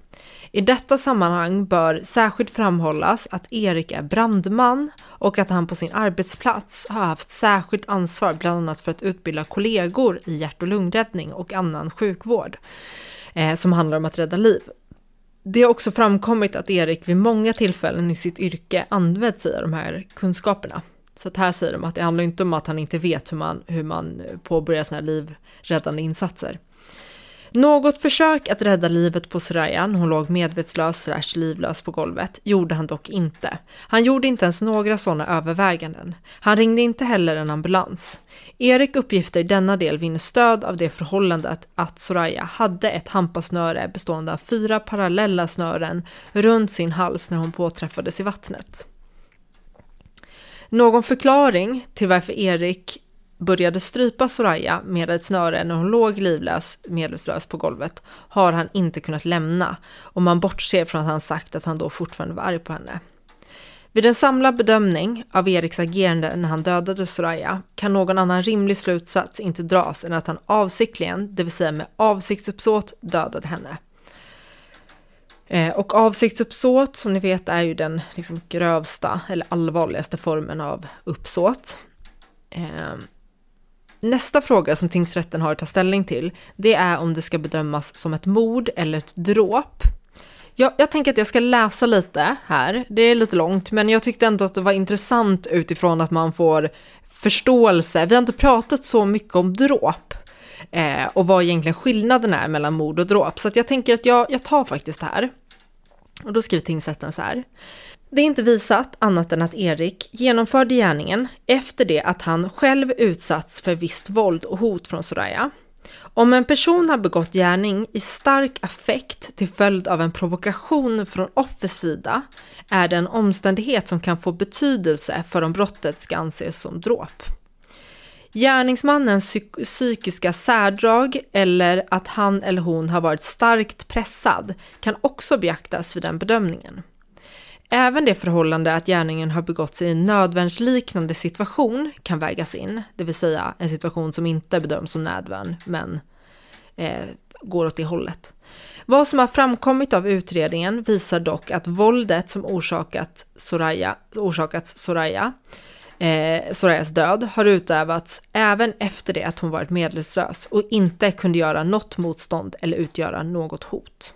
I detta sammanhang bör särskilt framhållas att Erik är brandman och att han på sin arbetsplats har haft särskilt ansvar bland annat för att utbilda kollegor i hjärt och lungräddning och annan sjukvård eh, som handlar om att rädda liv. Det har också framkommit att Erik vid många tillfällen i sitt yrke använt sig av de här kunskaperna. Så att här säger de att det handlar inte om att han inte vet hur man, hur man påbörjar sina livräddande insatser. Något försök att rädda livet på Soraya när hon låg medvetslös slash livlös på golvet gjorde han dock inte. Han gjorde inte ens några sådana överväganden. Han ringde inte heller en ambulans. Erik uppgifter i denna del vinner stöd av det förhållandet att Soraya hade ett hampasnöre bestående av fyra parallella snören runt sin hals när hon påträffades i vattnet. Någon förklaring till varför Erik började strypa Soraya med ett snöre när hon låg livlös medvetslös på golvet har han inte kunnat lämna och man bortser från att han sagt att han då fortfarande var arg på henne. Vid en samlad bedömning av Eriks agerande när han dödade Soraya kan någon annan rimlig slutsats inte dras än att han avsiktligen, det vill säga med avsiktsuppsåt, dödade henne. Eh, och avsiktsuppsåt, som ni vet, är ju den liksom grövsta eller allvarligaste formen av uppsåt. Ehm, nästa fråga som tingsrätten har att ta ställning till, det är om det ska bedömas som ett mord eller ett dråp. Jag, jag tänker att jag ska läsa lite här, det är lite långt, men jag tyckte ändå att det var intressant utifrån att man får förståelse. Vi har inte pratat så mycket om dråp eh, och vad egentligen skillnaden är mellan mord och dråp, så att jag tänker att jag, jag tar faktiskt det här. Och då skriver tingsrätten så här. Det är inte visat annat än att Erik genomförde gärningen efter det att han själv utsatts för visst våld och hot från Soraya. Om en person har begått gärning i stark affekt till följd av en provokation från offers sida är det en omständighet som kan få betydelse för om brottet ska anses som dråp. Gärningsmannens psykiska särdrag eller att han eller hon har varit starkt pressad kan också beaktas vid den bedömningen. Även det förhållande att gärningen har begåtts i en nödvärnsliknande situation kan vägas in, det vill säga en situation som inte bedöms som nödvärn men eh, går åt det hållet. Vad som har framkommit av utredningen visar dock att våldet som orsakat Soraya, orsakats Soraya eh, Sorayas död har utövats även efter det att hon varit medvetslös och inte kunde göra något motstånd eller utgöra något hot.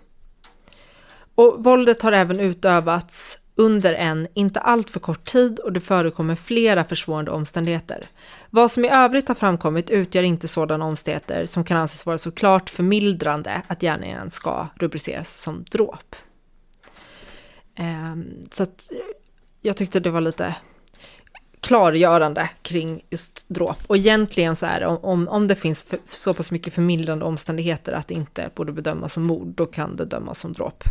Och våldet har även utövats under en inte alltför kort tid och det förekommer flera försvårande omständigheter. Vad som i övrigt har framkommit utgör inte sådana omständigheter som kan anses vara så klart förmildrande att gärningen ska rubriceras som dråp. Ehm, så att jag tyckte det var lite klargörande kring just dråp. Och egentligen så är det om, om det finns för, så pass mycket förmildrande omständigheter att det inte borde bedömas som mord, då kan det dömas som dråp.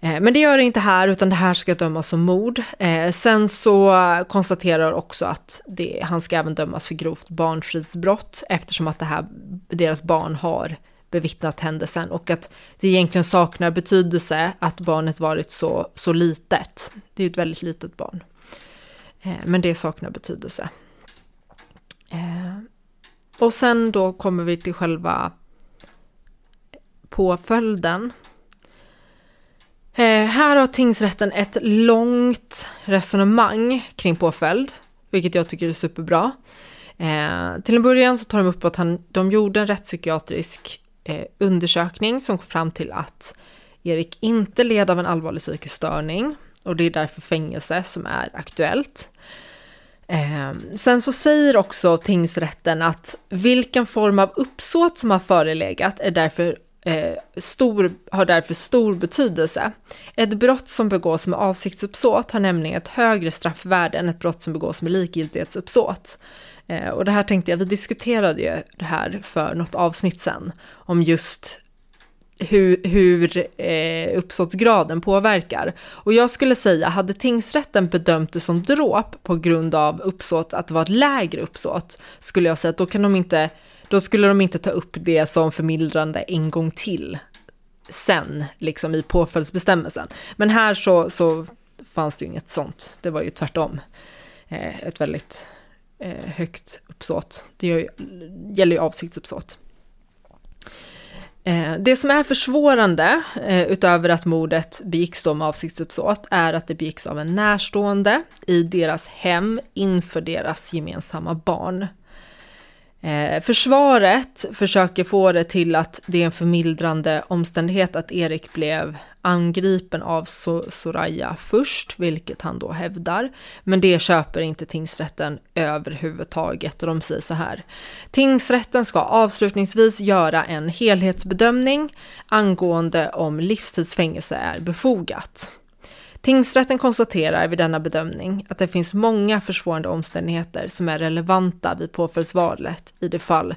Eh, men det gör det inte här, utan det här ska dömas som mord. Eh, sen så konstaterar också att det, han ska även dömas för grovt barnfridsbrott eftersom att det här, deras barn har bevittnat händelsen och att det egentligen saknar betydelse att barnet varit så, så litet. Det är ju ett väldigt litet barn. Eh, men det saknar betydelse. Och sen då kommer vi till själva påföljden. Eh, här har tingsrätten ett långt resonemang kring påföljd, vilket jag tycker är superbra. Eh, till en början så tar de upp att han, de gjorde en rättspsykiatrisk eh, undersökning som kom fram till att Erik inte led av en allvarlig psykisk störning och det är därför fängelse som är aktuellt. Eh, sen så säger också tingsrätten att vilken form av uppsåt som har förelegat är därför eh, stor, har därför stor betydelse. Ett brott som begås med avsiktsuppsåt har nämligen ett högre straffvärde än ett brott som begås med likgiltighetsuppsåt. Eh, och det här tänkte jag, vi diskuterade ju det här för något avsnitt sen, om just hur, hur eh, uppsåtsgraden påverkar. Och jag skulle säga, hade tingsrätten bedömt det som dråp på grund av uppsåt, att det var ett lägre uppsåt, skulle jag säga att då kan de inte då skulle de inte ta upp det som förmildrande en gång till sen, liksom i påföljdsbestämmelsen. Men här så, så fanns det ju inget sånt, det var ju tvärtom. Eh, ett väldigt eh, högt uppsåt. Det ju, gäller ju avsiktsuppsåt. Eh, det som är försvårande, eh, utöver att mordet begicks då med avsiktsuppsåt, är att det begicks av en närstående i deras hem inför deras gemensamma barn. Eh, försvaret försöker få det till att det är en förmildrande omständighet att Erik blev angripen av Soraya först, vilket han då hävdar. Men det köper inte tingsrätten överhuvudtaget och de säger så här. Tingsrätten ska avslutningsvis göra en helhetsbedömning angående om livstidsfängelse är befogat. Tingsrätten konstaterar vid denna bedömning att det finns många försvårande omständigheter som är relevanta vid påföljdsvalet i, det fall,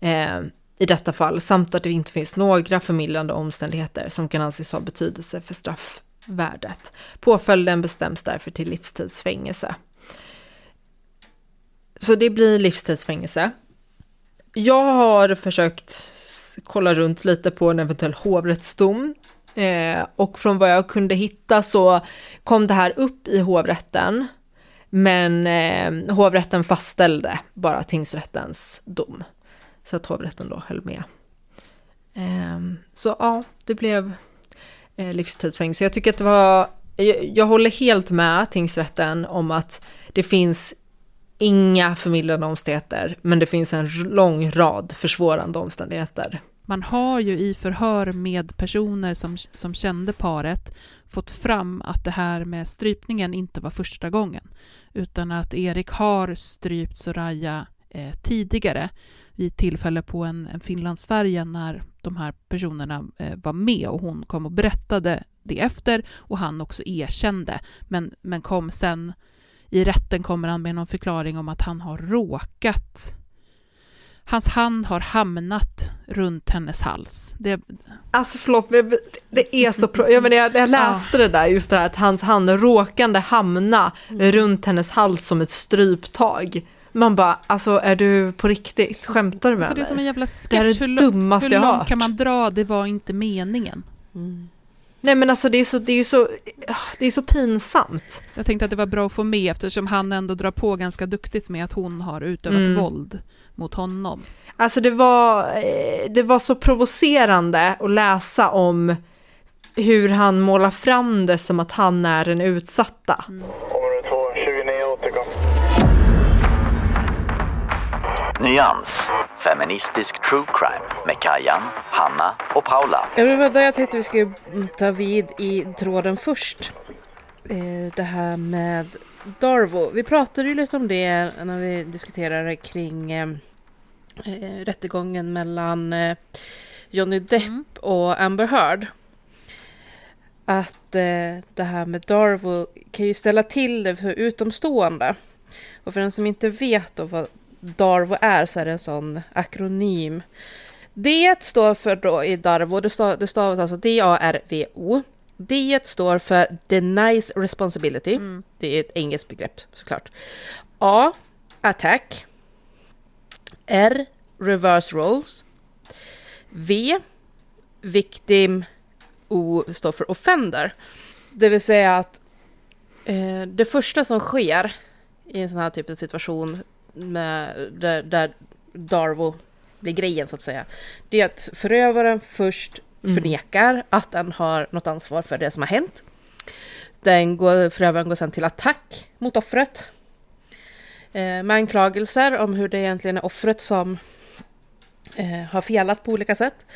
eh, i detta fall samt att det inte finns några förmildrande omständigheter som kan anses ha betydelse för straffvärdet. Påföljden bestäms därför till livstidsfängelse. Så det blir livstidsfängelse. Jag har försökt kolla runt lite på en eventuell hovrättsdom Eh, och från vad jag kunde hitta så kom det här upp i hovrätten. Men eh, hovrätten fastställde bara tingsrättens dom. Så att hovrätten då höll med. Eh, så ja, det blev eh, livstidsfängelse. Jag tycker att det var, jag, jag håller helt med tingsrätten om att det finns inga förmildrande omständigheter, men det finns en lång rad försvårande omständigheter man har ju i förhör med personer som, som kände paret fått fram att det här med strypningen inte var första gången, utan att Erik har strypt Soraya eh, tidigare vid tillfälle på en, en Finlandsfärja när de här personerna eh, var med och hon kom och berättade det efter och han också erkände, men, men kom sen i rätten kommer han med någon förklaring om att han har råkat Hans hand har hamnat runt hennes hals. Det... Alltså förlåt, det är så... Pro... Jag, menar, jag, jag läste det där, just det här att hans hand råkande hamna mm. runt hennes hals som ett stryptag. Man bara, alltså är du på riktigt? Skämtar du med alltså? Det är som en jävla sketch. Det är det hur dummaste hur långt kan man dra? Det var inte meningen. Mm. Nej men alltså det är, så, det, är så, det är så pinsamt. Jag tänkte att det var bra att få med eftersom han ändå drar på ganska duktigt med att hon har utövat mm. våld mot honom. Alltså det var, eh, det var så provocerande att läsa om hur han målar fram det som att han är den utsatta. Mm. Nyans, feministisk true crime med Kajan, Hanna och Paula. Ja, det var där jag tänkte vi skulle ta vid i tråden först. eh, det här med Darvo. Vi pratade ju lite om det när vi diskuterade kring eh, eh, rättegången mellan eh, Johnny Depp Mm. och Amber Heard. Att eh, det här med Darvo kan ju ställa till det för utomstående. Och för den som inte vet då vad Darvo är så är det en sån akronym. D står för då i Darvo, det, stav, det stavas alltså D-A-R-V-O. D står för Denies Responsibility. Det är ett engelskt begrepp såklart. A. Attack. R. Reverse Roles. V. Victim. O står för Offender. Det vill säga att eh, det första som sker i en sån här typ av situation med, där, där Darvo blir grejen så att säga. Det är att förövaren först förnekar att den har något ansvar för det som har hänt. Den går, förövaren går sedan till attack mot offret. Eh, med anklagelser om hur det egentligen är offret som eh, har felat på olika sätt.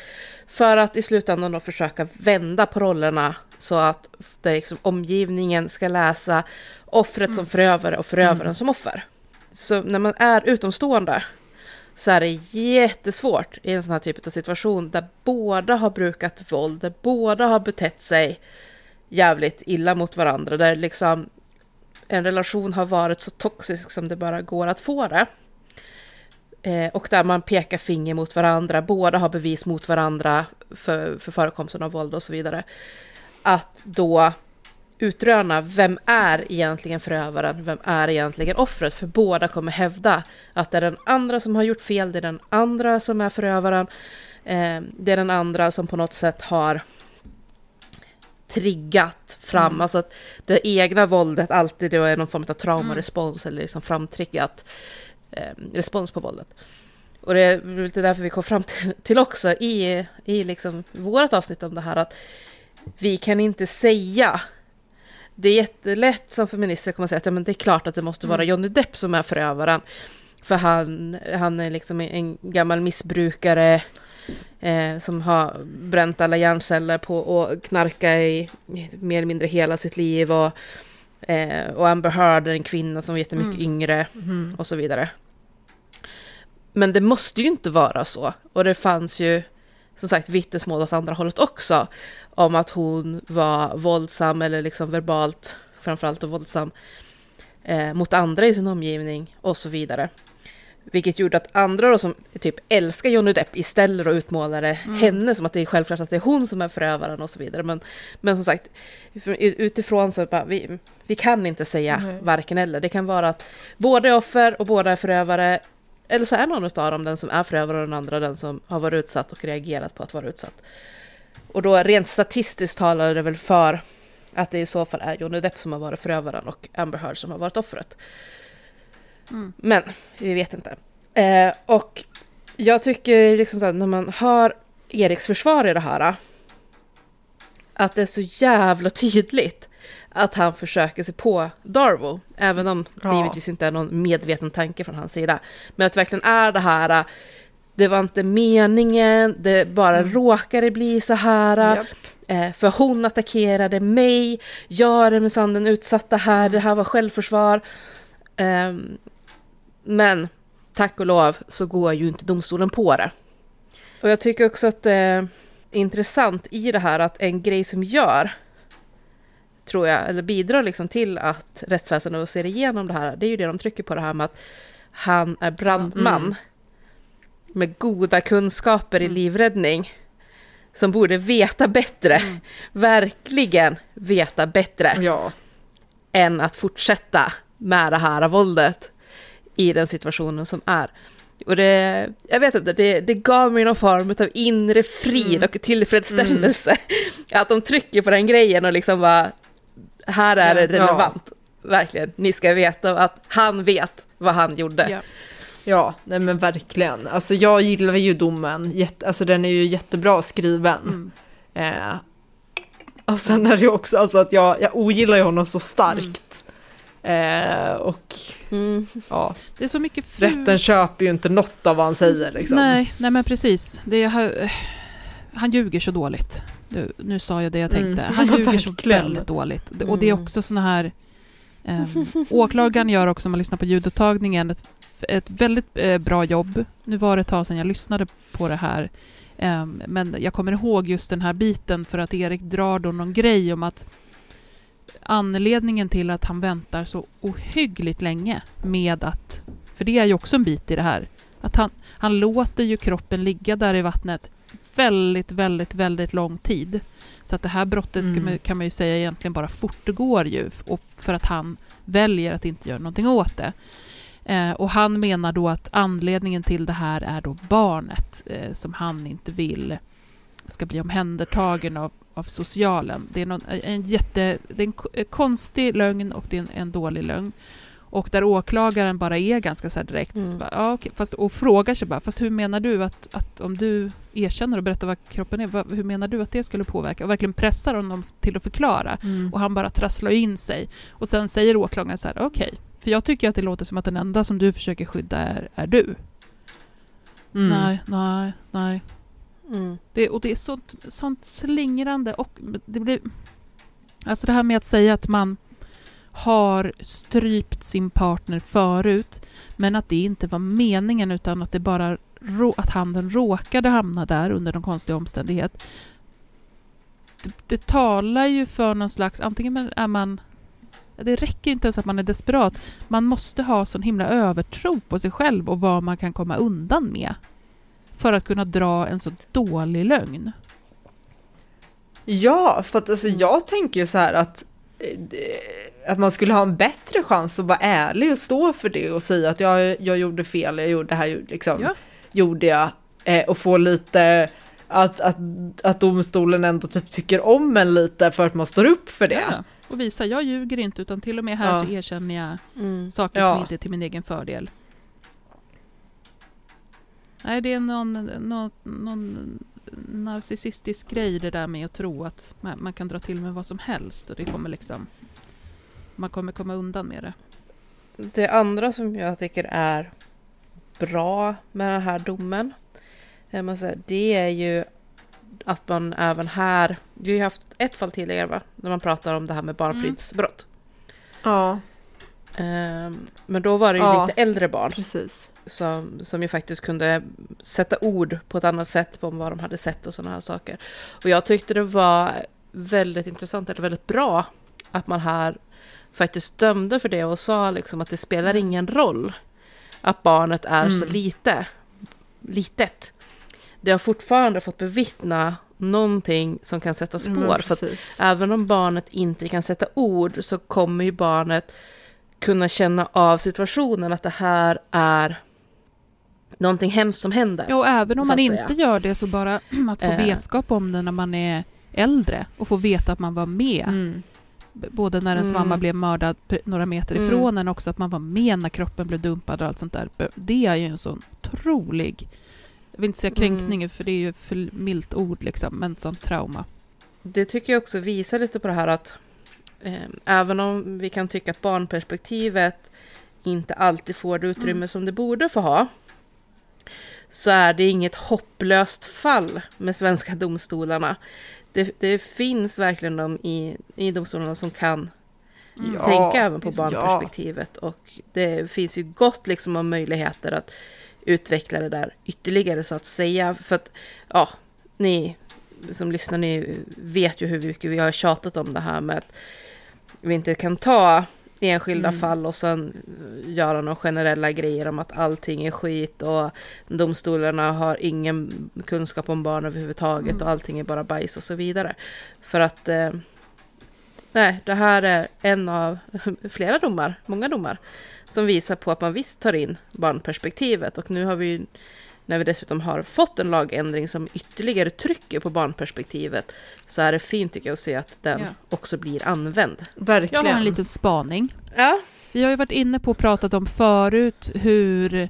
För att i slutändan då försöka vända på rollerna så att det liksom, omgivningen ska läsa offret som förövare och förövaren som offer. Så när man är utomstående så är det jättesvårt i en sån här typ av situation där båda har brukat våld, där båda har betett sig jävligt illa mot varandra, där liksom en relation har varit så toxisk som det bara går att få det. Eh, och där man pekar finger mot varandra, båda har bevis mot varandra för, för förekomsten av våld och så vidare. Att då utröna vem är egentligen förövaren, vem är egentligen offret, för båda kommer hävda att det är den andra som har gjort fel, det är den andra som är förövaren, eh, det är den andra som på något sätt har triggat fram, Mm. alltså att det egna våldet alltid då är någon form av traumarespons eller liksom framtriggat eh, respons på våldet. Och det är lite därför vi kom fram till, till också i, i liksom vårt avsnitt om det här att vi kan inte säga det är jättelätt som feminister och säga att ja, men det är klart att det måste vara Johnny Depp som är förövaren. För han, han är liksom en gammal missbrukare eh, som har bränt alla hjärnceller på att knarka i mer eller mindre hela sitt liv. Och, eh, och Amber Heard är en kvinna som är jättemycket Mm. yngre och så vidare. Men det måste ju inte vara så. Och det fanns ju som sagt vittnesmål åt andra hållet också. Om att hon var våldsam eller liksom verbalt framförallt och våldsam eh, mot andra i sin omgivning och så vidare. Vilket gjorde att andra då som typ älskar Johnny Depp istället och utmålade henne som att det är självklart att det är hon som är förövaren och så vidare. Men, men som sagt, utifrån så bara, vi, vi kan inte säga Nej. varken eller. Det kan vara att båda är offer och båda är förövare. Eller så är någon av dem den som är förövare och den andra den som har varit utsatt och reagerat på att vara utsatt. Och då rent statistiskt talar det väl för att det i så fall är Johnny Depp som har varit förövaren och Amber Heard som har varit offret. Men vi vet inte. Eh, och jag tycker liksom så här, när man hör Eriks försvar i det här att det är så jävla tydligt att han försöker sig på Darvo, även om det Ja. givetvis inte är någon medveten tanke från hans sida. Men att det verkligen är det här, det var inte meningen, det bara råkade bli så här. Japp. Eh, för hon attackerade mig, jag är minsann den utsatta här, det här var självförsvar. Ehm, men tack och lov så går ju inte domstolen på det. Och jag tycker också att det är intressant i det här att en grej som gör, tror jag, eller bidrar liksom till att rättsväsendet ser igenom det här, det är ju det de trycker på det här med att han är brandman Mm. med goda kunskaper i livräddning som borde veta bättre, verkligen veta bättre Ja. än att fortsätta med det här våldet i den situationen som är. Och det, jag vet inte, det, det gav mig någon form av inre frid och tillfredsställelse. Att de trycker på den grejen och liksom bara, här är det Ja. relevant. Verkligen, ni ska veta att han vet vad han gjorde. Ja. Ja, nej men verkligen. Alltså jag gillar ju domen, Jätte, alltså den är ju jättebra skriven. Eh, och sen är det ju också alltså att jag, jag ogillar ju honom så starkt. Eh, och Mm. ja, Det är så mycket ful... rätten köper ju inte något av vad han säger liksom. Nej, nej men precis. Det är, han ljuger så dåligt. Nu, nu sa jag det jag Mm. tänkte. Han Ja, ljuger så väldigt dåligt. Och det är Mm. också såna här... Um, åklagaren gör också, om man lyssnar på ljudupptagningen, ett, ett väldigt eh, bra jobb. Nu var det ett tag sedan jag lyssnade på det här. Ehm, men jag kommer ihåg just den här biten för att Erik drar då någon grej om att anledningen till att han väntar så ohyggligt länge med att... För det är ju också en bit i det här. Att han, han låter ju kroppen ligga där i vattnet väldigt, väldigt, väldigt lång tid. Så att det här brottet Mm. man, kan man ju säga egentligen bara fortgår ju och för att han väljer att inte göra någonting åt det. Eh, och han menar då att anledningen till det här är då barnet eh, som han inte vill ska bli omhändertagen av, av socialen. Det är, någon, en jätte, det är en en konstig lögn och det är en, en dålig lögn. Och där åklagaren bara är ganska så direkt, Mm. va, ja, okej, fast, och frågar sig bara, fast hur menar du att, att om du erkänner och berättar vad kroppen är, vad, hur menar du att det skulle påverka? Och verkligen pressar honom till att förklara. Mm. Och han bara trasslar in sig. Och sen säger åklagaren så här, okej, för jag tycker att det låter som att den enda som du försöker skydda är, är du. Mm. Nej, nej, nej. Mm. Det, och det är sånt, sånt slingrande och det blir... Alltså det här med att säga att man har strypt sin partner förut men att det inte var meningen utan att det bara att handen råkade hamna där under någon konstig omständighet. Det, det talar ju för någon slags, antingen är man det räcker inte ens att man är desperat. Man måste ha sån himla övertro på sig själv och vad man kan komma undan med för att kunna dra en så dålig lögn. Ja, för att alltså, jag tänker ju så här att eh, att man skulle ha en bättre chans att vara ärlig och stå för det och säga att jag, jag gjorde fel, jag gjorde det här liksom, Ja. Gjorde jag eh, och få lite att, att, att domstolen ändå typ tycker om en lite för att man står upp för det. Ja, och visa, jag ljuger inte utan till och med här Ja. så erkänner jag Mm. saker Ja. som inte är till min egen fördel. Nej, det är någon, någon, någon narcissistisk grej det där med att tro att man, man kan dra till med vad som helst och det kommer liksom... Man kommer komma undan med det. Det andra som jag tycker är bra med den här domen, eh, det är ju att man även här, vi har haft ett fall tidigare va, när man pratar om det här med barnfridsbrott. Ja, Ehm, Men då var det ju Ja. lite äldre barn precis. som, som ju faktiskt kunde sätta ord på ett annat sätt på vad de hade sett och sådana här saker. Och jag tyckte det var väldigt intressant, eller väldigt bra, att man här faktiskt dömde för det och sa liksom att det spelar ingen roll att barnet är så Mm. lite, litet. Det har fortfarande fått bevittna någonting som kan sätta spår. Men för att. Även om barnet inte kan sätta ord så kommer ju barnet kunna känna av situationen att det här är någonting hemskt som händer. Ja, och även om så man inte gör det så bara att få Eh. vetskap om det när man är äldre och få veta att man var med. Mm. Både när ens Mm. mamma blev mördad några meter Mm. ifrån en också, att man var med när kroppen blev dumpad och allt sånt där. Det är ju en sån otrolig, jag vill inte säga kränkning för det är ju för milt ord liksom, men sånt trauma. Det tycker jag också visar lite på det här att eh, även om vi kan tycka att barnperspektivet inte alltid får det utrymme Mm. som det borde få ha så är det inget hopplöst fall med svenska domstolarna. Det, det finns verkligen de i, i domstolarna som kan Mm. Ja, tänka även på barnperspektivet. Och det finns ju gott liksom om möjligheter att utveckla det där ytterligare så att säga. För att, ja, ni som lyssnar, ni vet ju hur mycket vi har tjatat om det här med att vi inte kan ta enskilda Mm. fall och sen göra några generella grejer om att allting är skit och domstolarna har ingen kunskap om barn överhuvudtaget Mm. och allting är bara bajs och så vidare. För att eh, nej, det här är en av flera domar, många domar, som visar på att man visst tar in barnperspektivet och nu har vi ju när vi dessutom har fått en lagändring som ytterligare trycker på barnperspektivet så är det fint tycker jag att se att den Ja. också blir använd. Jag Verkligen. har en liten spaning. Ja, Vi har ju varit inne på och pratat om förut hur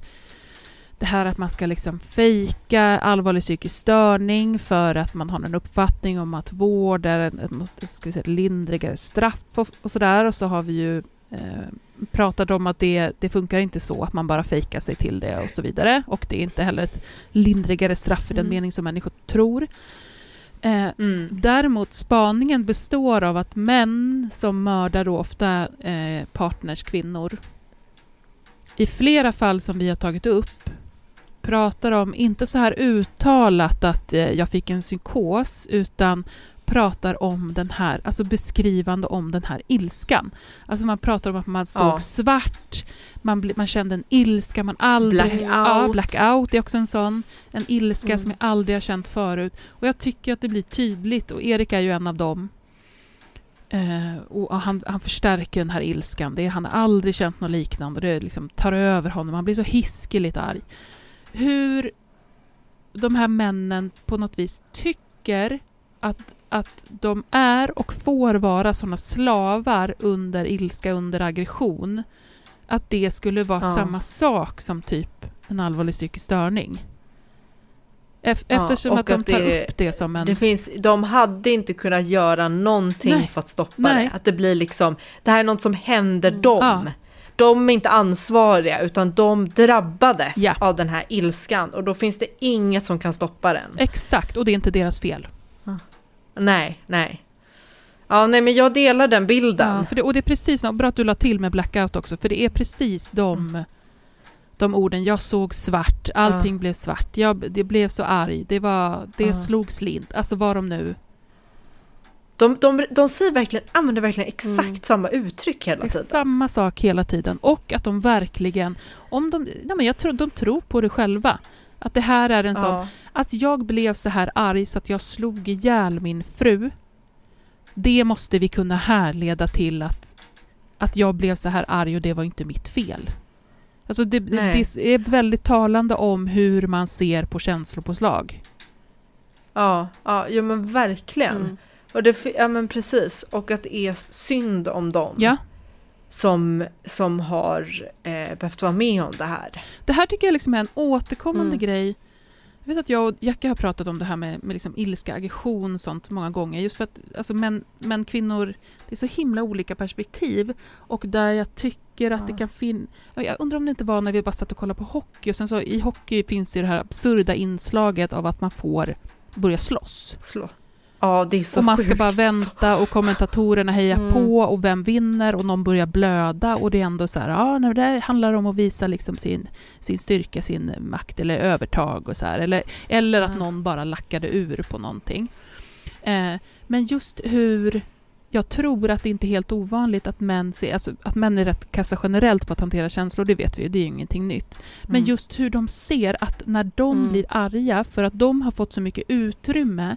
det här att man ska liksom fejka allvarlig psykisk störning för att man har en uppfattning om att vård är ett, ett, ska vi säga, ett lindrigare straff och, och sådär. Och så har vi ju eh, pratat om att det, det funkar inte så att man bara fejkar sig till det och så vidare. Och det är inte heller ett lindrigare straff i den Mm. mening som människor tror. Eh, Mm. Däremot spaningen består av att män som mördar då ofta eh, partners kvinnor i flera fall som vi har tagit upp pratar om, inte så här uttalat att eh, jag fick en psykos, utan pratar om den här, alltså beskrivande om den här ilskan. Alltså man pratar om att man såg Ja. svart, man, man kände en ilska man aldrig... Blackout. Ja, blackout är också en sån. En ilska Mm. som jag aldrig har känt förut. Och jag tycker att det blir tydligt, och Erik är ju en av dem. Eh, och han, han förstärker den här ilskan. Det är, han har aldrig känt något liknande. Det liksom tar över honom. Han blir så hiskeligt arg. Hur de här männen på något vis tycker att, att de är och får vara såna slavar under ilska, under aggression. Att det skulle vara Ja. samma sak som typ en allvarlig psykisk störning. Ef- Ja, Eftersom och att de tar det- upp det som en... Det finns, de hade inte kunnat göra någonting Nej. för att stoppa Nej. det. Att det blir liksom, det här är något som händer Mm. dem. Ja. De är inte ansvariga utan de drabbades Ja. av den här ilskan och då finns det inget som kan stoppa den. Exakt, och det är inte deras fel. Nej, nej. Ja, nej men jag delar den bilden. Ja, för det, och det är precis, bra att du la till med blackout också, för det är precis de, de orden. Jag såg svart, allting Ja. blev svart, jag det blev så arg, det, var, det Ja. slog slint. Alltså vad de nu... De, de, de säger verkligen, använder verkligen exakt Mm. samma uttryck hela tiden. samma sak hela tiden. Och att de verkligen, om de, ja, men jag tror, de tror på det själva. Att det här är en sån, Ja. att jag blev så här arg så att jag slog ihjäl min fru. Det måste vi kunna härleda till att, att jag blev så här arg och det var inte mitt fel. Alltså det, det, är väldigt talande om hur man ser på känslopåslag. Ja, ja, ja men verkligen. Mm. Och det, ja men precis, och att det är synd om dem Ja, som, som har eh, behövt vara med om det här. det här tycker jag liksom är en återkommande Mm. grej. Jag vet att jag och Jacka har pratat om det här med, med liksom ilska, aggression sånt många gånger. Just för att alltså män, män, kvinnor, det är så himla olika perspektiv. Och där jag tycker att Ja. det kan finnas... Jag undrar om det inte var när vi bara satt och kollade på hockey. Och sen så i hockey finns ju det här absurda inslaget av att man får börja slåss. Slå. Ja, det är så och man ska sjukt bara alltså. vänta och kommentatorerna hejar Mm. på och vem vinner och någon börjar blöda och det är ändå så här, ja, när det handlar om att visa liksom sin, sin styrka, sin makt eller övertag och så här. Eller, eller att Ja. någon bara lackade ur på någonting. Eh, men just hur jag tror att det inte är helt ovanligt att män, ser, alltså, att män är rätt kassa generellt på att hantera känslor, det vet vi ju, det är ju ingenting nytt. Men Mm. just hur de ser att när de Mm. blir arga för att de har fått så mycket utrymme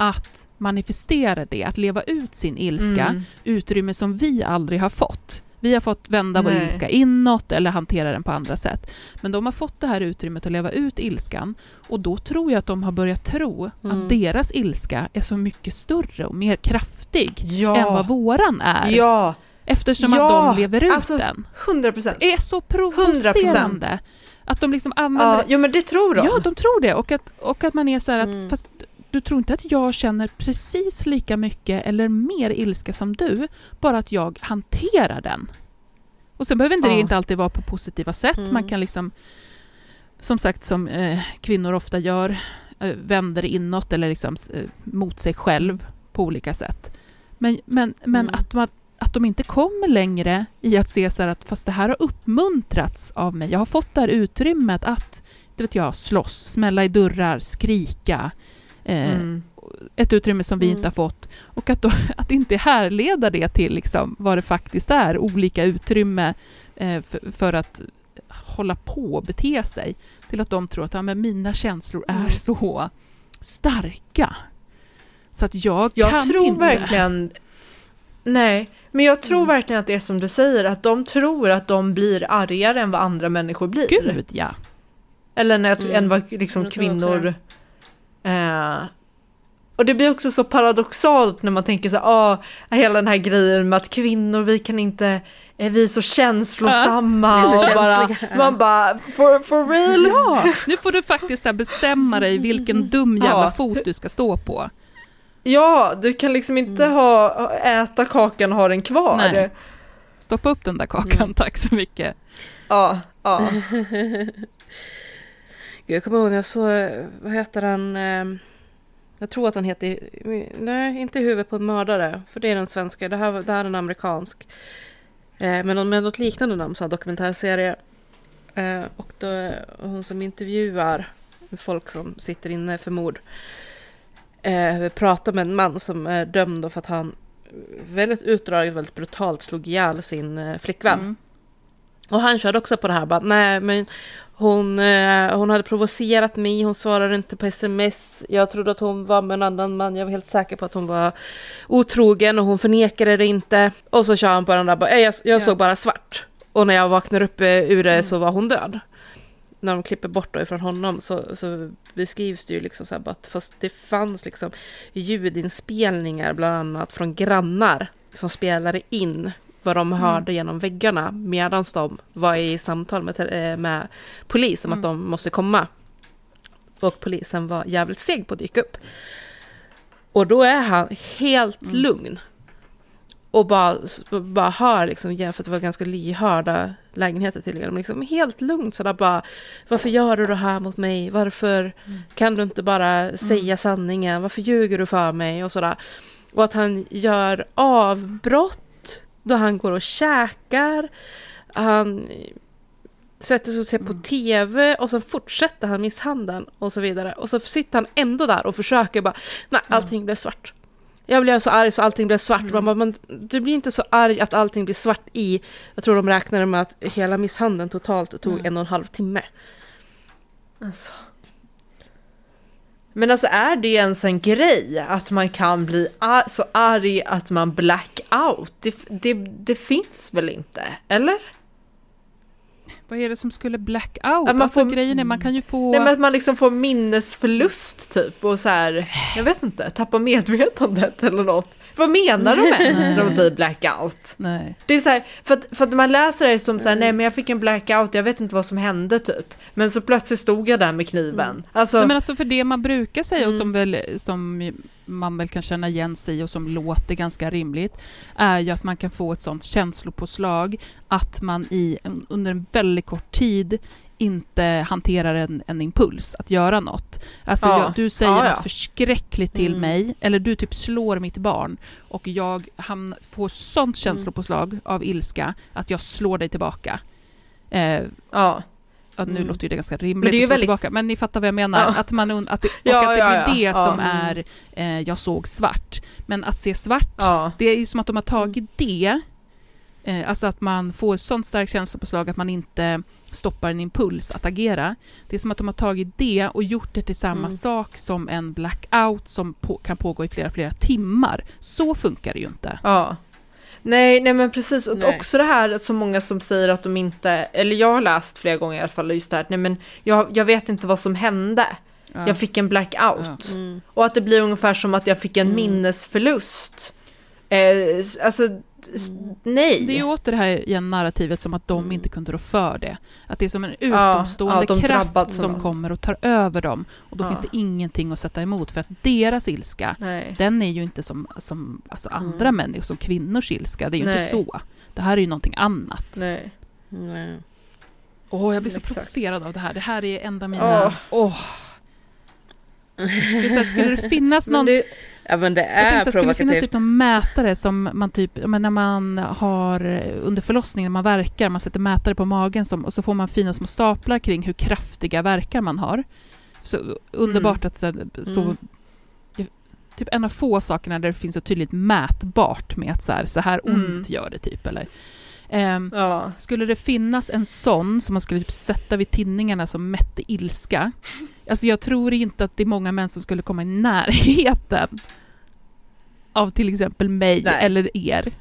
att manifestera det, att leva ut sin ilska, Mm. utrymme som vi aldrig har fått. Vi har fått vända vår Nej. ilska inåt eller hantera den på andra sätt. Men de har fått det här utrymmet att leva ut ilskan och då tror jag att de har börjat tro Mm. att deras ilska är så mycket större och mer kraftig Ja. än vad våran är. Ja, Eftersom Ja, att de lever ut alltså, den. 100 procent. Det är så provocerande. Att de liksom använder Ja, jo, men det tror de. Ja, de tror det. Och att, och att man är så här att, Mm. fast du tror inte att jag känner precis lika mycket eller mer ilska som du, bara att jag hanterar den. Och sen behöver inte det Ja. inte alltid vara på positiva sätt. Mm. Man kan liksom, som sagt, som eh, kvinnor ofta gör, eh, vänder inåt eller liksom eh, mot sig själv på olika sätt. Men, men, men Mm. att, man, att de inte kommer längre i att se så att fast det här har uppmuntrats av mig. Jag har fått det här utrymmet att, det vet jag, slåss, smälla i dörrar, skrika. Eh, Mm. Ett utrymme som vi Mm. inte har fått. Och att, då, att inte härleda det till liksom vad det faktiskt är, olika utrymme eh, för, för att hålla på och bete sig. Till att de tror att ja, men mina känslor är Mm. så starka. Så att jag, Jag kan tror inte... verkligen... Nej, men jag tror Mm. verkligen att det är som du säger, att de tror att de blir argare än vad andra människor blir. Gud ja. Eller när, Mm. än vad liksom kvinnor... Eh, och det blir också så paradoxalt när man tänker så här, ah, hela den här grejen med att kvinnor, vi kan inte, eh, vi är så känslosamma. Vi är så och bara, man bara, for, for real? Ja, nu får du faktiskt här bestämma dig vilken dum jävla Ja. fot du ska stå på. Ja, du kan liksom inte ha, äta kakan och ha den kvar. Nej. Stoppa upp den där kakan, tack så mycket. Ja, ja. Jag kommer ihåg när jag såg, vad heter han, eh, Jag tror att han heter... Nej, inte Huvudet på en mördare. För det är den svenska. Det här, det här är en amerikansk. Eh, men med något liknande namn, så här dokumentärserie. Eh, och då hon som intervjuar folk som sitter inne för mord. Pratar med en man som är dömd för att han väldigt utdraget, väldigt brutalt slog ihjäl sin flickvän. Mm. Och han körde också på det här, bara, nej men hon, eh, hon hade provocerat mig, hon svarade inte på sms. Jag trodde att hon var med en annan man, jag var helt säker på att hon var otrogen och hon förnekade det inte. Och så kör han på den där, bara, "Eh, jag, jag såg bara svart. Och när jag vaknade upp eh, ur det så var hon död. När de klipper bort då ifrån honom så, så beskrivs det ju liksom så här bara att fast det fanns liksom ljudinspelningar bland annat från grannar som spelade in vad de hörde genom väggarna medan de var i samtal med, eh, med polis om att de måste komma. Och polisen var jävligt seg på att dyka upp. Och då är han helt lugn. Och bara, bara hör, liksom, jämfört det var ganska lyhörda lägenheter till men liksom helt lugnt sådär bara, varför gör du det här mot mig? Varför kan du inte bara säga sanningen? Varför ljuger du för mig? Och sådär. Och att han gör avbrott då han går och käkar. Han sätter sig och ser på tv och så fortsätter han misshandeln och så vidare. Och så sitter han ändå där och försöker bara, nej allting blev svart. Jag blev så arg så allting blev svart. Man bara, men du blir inte så arg att allting blir svart i, jag tror de räknade med att hela misshandeln totalt tog en och en halv timme. Alltså. Men alltså är det ens en grej att man kan bli ar- så arg att man blackout? Det, det, det finns väl inte? Eller? Vad är det som skulle black out? Att man alltså får- grejen är, man kan ju få... Nej men att man liksom får minnesförlust typ och så här, jag vet inte, tappa medvetandet eller något. Vad menar de ens när de säger blackout? Nej. Det är så här, för att, för att man läser det som så här, nej men jag fick en blackout, jag vet inte vad som hände typ. Men så plötsligt stod jag där med kniven. Alltså, Nej, men alltså för det man brukar säga och som, väl, som man väl kan känna igen sig och som låter ganska rimligt är ju att man kan få ett sånt känslopåslag att man i, under en väldigt kort tid inte hanterar en, en impuls att göra något. Alltså Ja. jag, du säger Ja, ja. något förskräckligt till Mm. mig eller du typ slår mitt barn och jag hamn, får sånt känslopåslag av ilska att jag slår dig tillbaka. Eh, ja. Ja, nu Mm. låter ju det ganska Men rimligt det är att väldigt- tillbaka, men ni fattar vad jag menar. Ja. Att, man, att det, och Ja, att det ja, blir det som är eh, jag såg svart. Men att se svart, det är ju som att de har tagit det, eh, alltså att man får sånt starkt känslopåslag att man inte stoppar en impuls att agera. Det är som att de har tagit det och gjort det till samma Mm. sak som en blackout som på, kan pågå i flera, flera timmar. Så funkar det ju inte. Ja. Nej, nej men precis. Och Nej. också det här att så många som säger att de inte, eller jag har läst flera gånger i alla fall just det här, nej men jag, jag vet inte vad som hände. Ja. Jag fick en blackout. Mm. Och att det blir ungefär som att jag fick en Mm. minnesförlust. Eh, alltså, nej. Det är ju åter det här igen narrativet som att de inte kunde rå för det. Att det är som en ja, utomstående de kraft drabbats av som något. kommer och tar över dem. Och då Ja. finns det ingenting att sätta emot för att deras ilska, Nej. den är ju inte som, som alltså andra människor, som kvinnors ilska. Det är ju Nej. inte så. Det här är ju någonting annat. Nej. Nej. Åh, jag blir så Exakt. provocerad av det här. Det här är enda mina... Åh. Det är så här, skulle det finnas någon... men det Jag är tänkte, så skulle det finnas provokativt. typ någon mätare som man typ, men när man har under förlossningen, när man verkar, man sätter mätare på magen som, och så får man fina små staplar kring hur kraftiga verkar man har. Så underbart att så, så Mm. det, typ en av få sakerna där det finns så tydligt mätbart med att så här, så här ont Mm. gör det typ eller. Ehm, ja. skulle det finnas en sån som man skulle typ sätta vid tinningarna som mätte ilska, alltså jag tror inte att det är många män som skulle komma i närheten av till exempel mig Nej. eller er.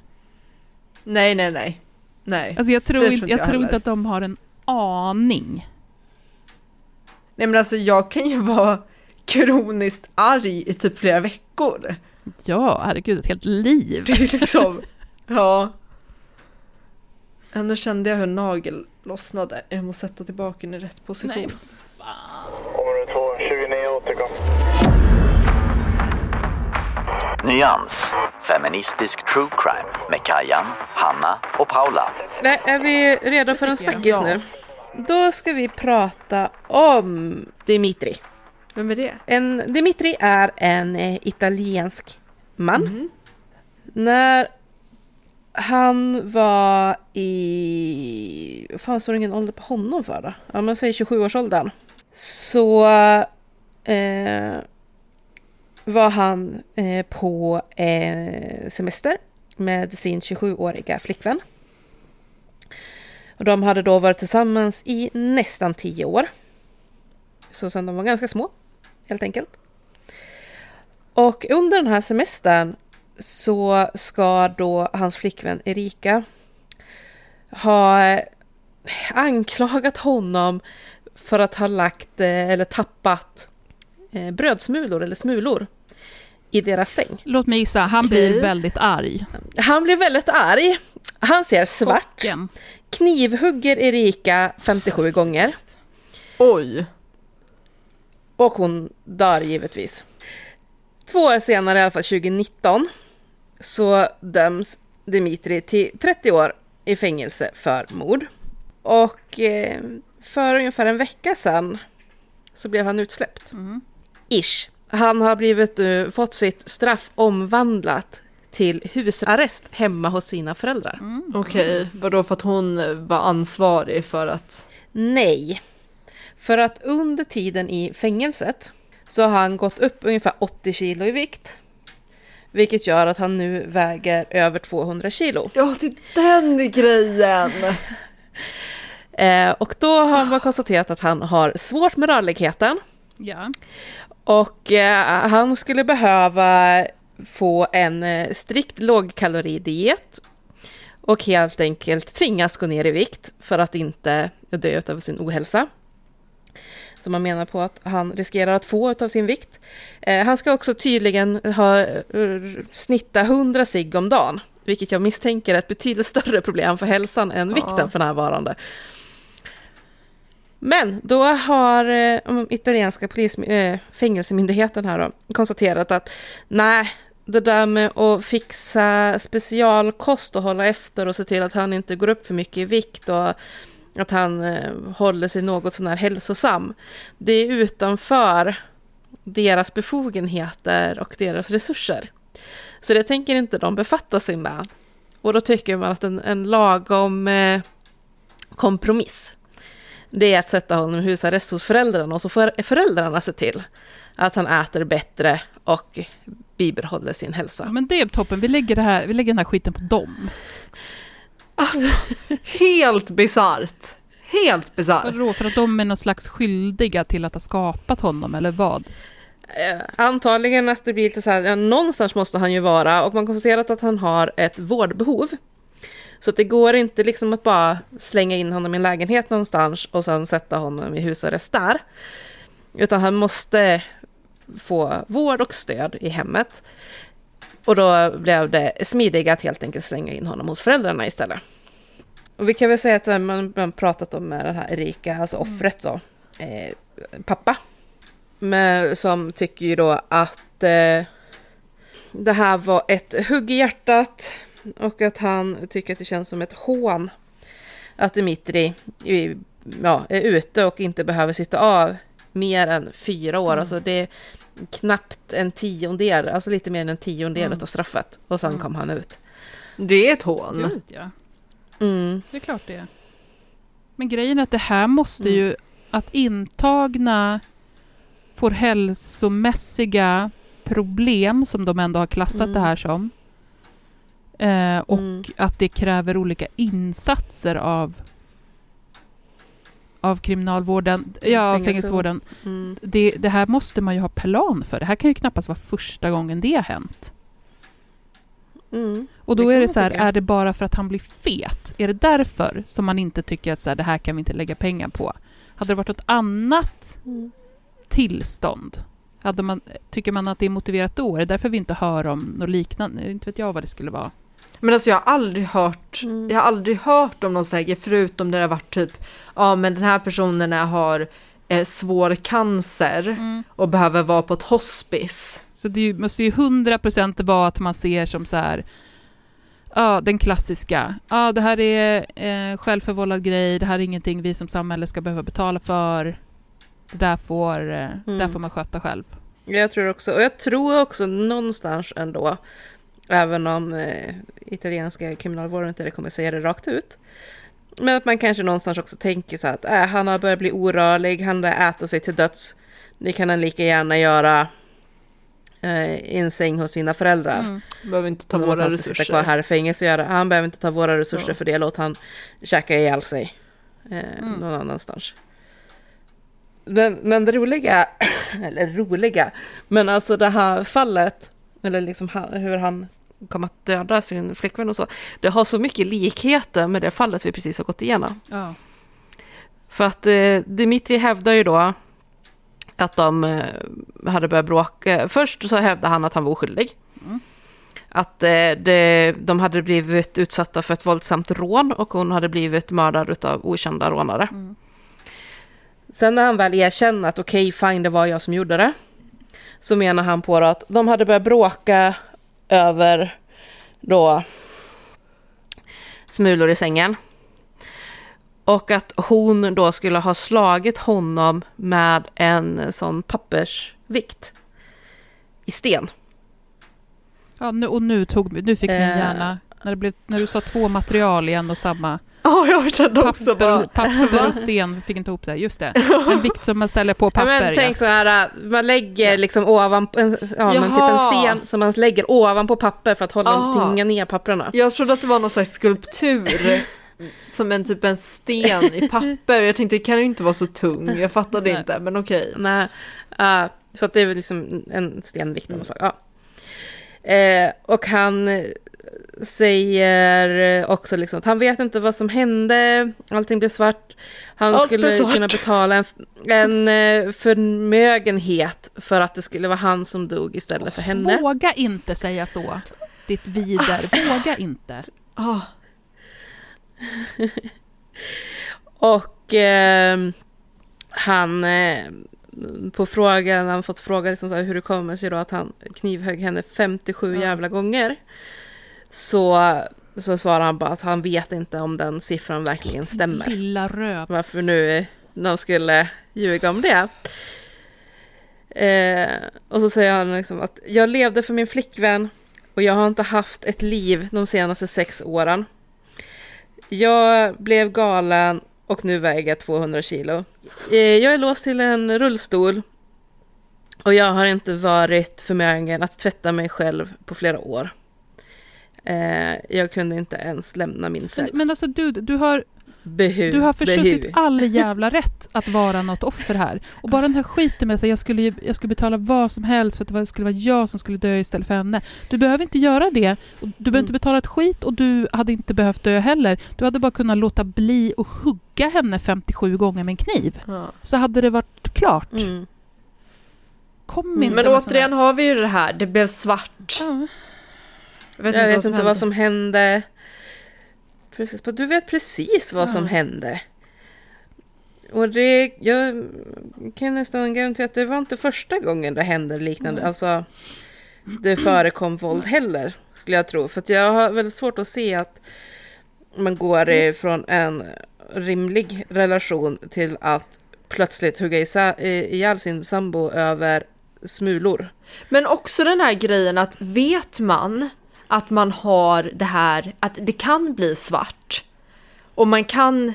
Nej, nej, nej. Nej. Alltså jag tror, inte, jag jag tror inte att de har en aning. Nej men alltså jag kan ju vara kroniskt arg i typ flera veckor. Ja, herregud, ett helt liv. Det är liksom, ja. Ändå kände jag hur nagel lossnade. Jag måste sätta tillbaka den i rätt position. Nej. Område 2, 29 återkom. Nyans. Feministisk true crime med Kajan, Hanna och Paula. Nej, är vi redo för en snackis Ja. nu? Då ska vi prata om Dimitri. Vem är det? En, Dimitri är en eh, italiensk man. När han var i... Vad fan står det ingen ålder på honom för då? Ja men säg 27-årsåldern. Så eh, var han eh, på eh, semester med sin 27-åriga flickvän. Och de hade då varit tillsammans i nästan 10 år. Så sen de var ganska små, helt enkelt. Och under den här semestern så ska då hans flickvän Erika ha eh, anklagat honom för att ha lagt eh, eller tappat eh, brödsmulor eller smulor i deras säng. Låt mig gissa, han blir väldigt arg. Han blir väldigt arg. Han ser svart. Chocken. Knivhugger Erika 57 gånger. Oj. Och hon dör givetvis. Två år senare, i alla fall 2019, så döms Dimitri till 30 år i fängelse för mord. Och eh, för ungefär en vecka sedan så blev han utsläppt. Ish. Han har blivit, eh, fått sitt straff omvandlat till husarrest hemma hos sina föräldrar. Okej, vadå för att hon var ansvarig för att... Nej. För att under tiden i fängelset så har han gått upp ungefär 80 kilo i vikt. Vilket gör att han nu väger över 200 kilo. Ja, det är den grejen! Eh, och då har man konstaterat att han har svårt med rörligheten. Ja. Och eh, han skulle behöva få en eh, strikt lågkaloridiet. Och helt enkelt tvingas gå ner i vikt för att inte dö av sin ohälsa. Så man menar på att han riskerar att få av sin vikt. Eh, han ska också tydligen ha snitta 100 cigg om dagen. Vilket jag misstänker är ett betydligt större problem för hälsan än vikten Ja. för närvarande. Men då har eh, italienska polis, eh, fängelsemyndigheten här då, konstaterat att nej, det där med att fixa specialkost och hålla efter och se till att han inte går upp för mycket i vikt och att han eh, håller sig något sånär hälsosam. Det är utanför deras befogenheter och deras resurser. Så det tänker inte de befatta sig med. Och då tycker man att en, en lagom eh, kompromiss det är att sätta honom i husarrest hos föräldrarna och så får föräldrarna se till att han äter bättre och bibehåller sin hälsa. Ja, men det är toppen, vi lägger, det här, vi lägger den här skiten på dem. Alltså, helt bisarrt. Helt bisarrt. Vadå, för att de är någon slags skyldiga till att ha skapat honom, eller vad? Eh, antagligen att det blir lite så här, ja, någonstans måste han ju vara och man konstaterat att han har ett vårdbehov. Så att det går inte liksom att bara slänga in honom i en lägenhet någonstans och sen sätta honom i husarrest där. Utan han måste få vård och stöd i hemmet. Och då blev det smidiga att helt enkelt slänga in honom hos föräldrarna istället. Och vi kan väl säga att man, man pratat om med den här Erika, alltså offret så, eh, pappa. Men, som tycker ju då att eh, det här var ett hugg i hjärtat och att han tycker att det känns som ett hån att Dimitri ja, är ute och inte behöver sitta av mer än fyra år. Alltså det är knappt en tiondel, alltså lite mer än en tiondel Mm. av straffet. Och sen kom han ut. Det är ett hån. Gud, ja. Mm. Det är klart det är. Men grejen är att det här måste ju, att intagna får hälsomässiga problem, som de ändå har klassat Mm. det här som, eh, och Mm. att det kräver olika insatser av av kriminalvården, ja, Fängelsevård. fängelsevården. Mm. Det, det här måste man ju ha plan för. Det här kan ju knappast vara första gången det har hänt. Mm. Och då Det är det så här, är det bara för att han blir fet? Är det därför som man inte tycker att så här, det här kan vi inte lägga pengar på? Hade det varit något annat Mm. tillstånd? Hade man, tycker man att det är motiverat då? Är det därför vi inte hör om något liknande? Inte vet jag vad det skulle vara. Men alltså jag har aldrig hört, Mm. jag har aldrig hört om någon sån här grej, förutom där det har varit typ, ja men den här personen har eh, svår cancer och behöver vara på ett hospice. Så det måste ju 100% vara att man ser som så här, ja den klassiska, ja det här är eh, självförvållad grej, det här är ingenting vi som samhälle ska behöva betala för. det där får, eh, det där Mm. får man sköta själv. Jag tror också, och jag tror också någonstans ändå, även om eh, italienska kriminalvården inte kommer säga det rakt ut, men att man kanske någonstans också tänker så att äh, han har börjat bli orörlig, han har ätit sig till döds, det kan han lika gärna göra eh, i en säng hos sina föräldrar. Mm. Behöver inte ta Som våra han sitta resurser. kvar här i fängelse och göra. Han behöver inte ta våra resurser Ja. för det, låt han käka ihjäl sig eh, Mm. någon annanstans. Men, men det roliga, eller roliga, men alltså det här fallet, eller liksom hur han kom att döda sin flickvän och så, det har så mycket likheter med det fallet vi precis har gått igenom. Ja. För att eh, Dimitri hävdar ju då att de eh, hade börjat bråka. Först så hävdade han att han var oskyldig. Mm. Att eh, det, de hade blivit utsatta för ett våldsamt rån och hon hade blivit mördad av okända rånare. Mm. Sen när han väl erkänner att okej, fine, det var jag som gjorde det. Så menar han på att de hade börjat bråka över då smulor i sängen. Och att hon då skulle ha slagit honom med en sån pappersvikt i sten. Ja, nu, och nu, tog, nu fick min Eh. hjärna, när, det blev, när du sa två material i en och samma, Ja, jag kände också papper, bara... och, papper och sten, vi fick inte ihop det, just det. En vikt som man ställer på Ja, papper. men tänk så här, äh, man lägger liksom ovanpå, en, ja, men typ en sten som man lägger ovanpå papper för att hålla Ah. tynga ner papperna. Jag trodde att det var någon slags skulptur. Som en typ en sten i papper. Jag tänkte det kan ju inte vara så tung. Jag fattade Nej. inte, men okej. Nej, äh, så att det är väl liksom en stenvikt. Mm. Ja. Eh, och han säger också liksom att han vet inte vad som hände, allting blev svart. Han Allt skulle svart. kunna betala en, en eh, förmögenhet för att det skulle vara han som dog istället för henne. Våga inte säga så, ditt vider. Våga inte. Ah, Och eh, han, eh, på frågan, han fått fråga liksom så här, hur det kommer sig då att han knivhögg henne 57 Ja. jävla gånger. Så, så svarar han bara att han vet inte om den siffran verkligen stämmer. Lilla röv. Varför nu de skulle ljuga om det. Eh, och så säger han liksom att jag levde för min flickvän och jag har inte haft ett liv de senaste sex åren. Jag blev galen och nu väger jag 200 kilo. Eh, jag är låst till en rullstol och jag har inte varit förmögen att tvätta mig själv på flera år. Eh, jag kunde inte ens lämna min Men, cell. men alltså du, du har, Behu, du har försuttit behu. all jävla rätt att vara något offer här. Och bara den här skiten med att jag skulle, jag skulle betala vad som helst för att det skulle vara jag som skulle dö istället för henne. Du behöver inte göra det. Du behöver inte betala ett skit och du hade inte behövt dö heller. Du hade bara kunnat låta bli och hugga henne 57 gånger med en kniv. ja. Så hade det varit klart. Mm. Kom inte Men återigen har vi ju det här, det blev svart. Ja. Jag vet jag inte, vet inte vad som hände. Precis, du vet precis vad Ja. som hände. Och det, jag kan nästan garantera att det var inte första gången det hände liknande. Alltså, det förekom våld heller, skulle jag tro. För jag har väldigt svårt att se att man går ifrån en rimlig relation till att plötsligt hugga ihjäl sin sambo över smulor. Men också den här grejen att vet man att man har det här, att det kan bli svart och man kan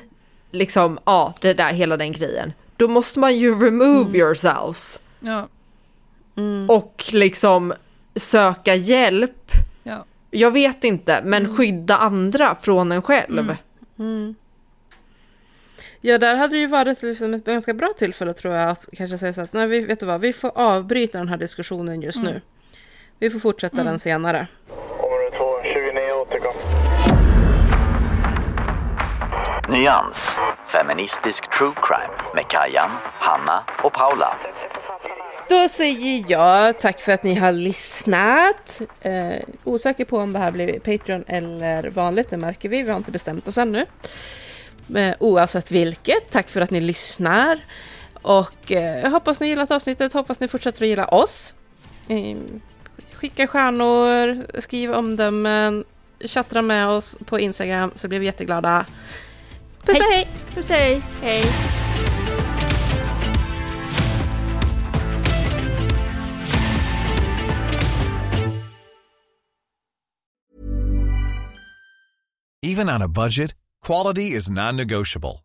liksom, ja, det där, hela den grejen. Då måste man ju remove yourself Ja. och liksom söka hjälp. Ja. Jag vet inte, men skydda andra från en själv. Ja, där hade det ju varit liksom ett ganska bra tillfälle tror jag att kanske säga så att nej, vi, vet du vad, vi får avbryta den här diskussionen just nu. Vi får fortsätta den senare. Område 2, 29 återkom. Nyans, feministisk true crime med Kajan, Hanna och Paula. Då säger jag tack för att ni har lyssnat. Eh, osäker på om det här blir Patreon eller vanligt, det märker vi. Vi har inte bestämt oss ännu. Men oavsett vilket, tack för att ni lyssnar. Och eh, jag hoppas ni gillat avsnittet, hoppas ni fortsätter att gilla oss. Eh, skicka stjärnor, skriv omdömen, tjattra med oss på Instagram så blir vi jätteglada. Puss och hej! Puss och hej! hej. Even on a budget, quality is non-negotiable.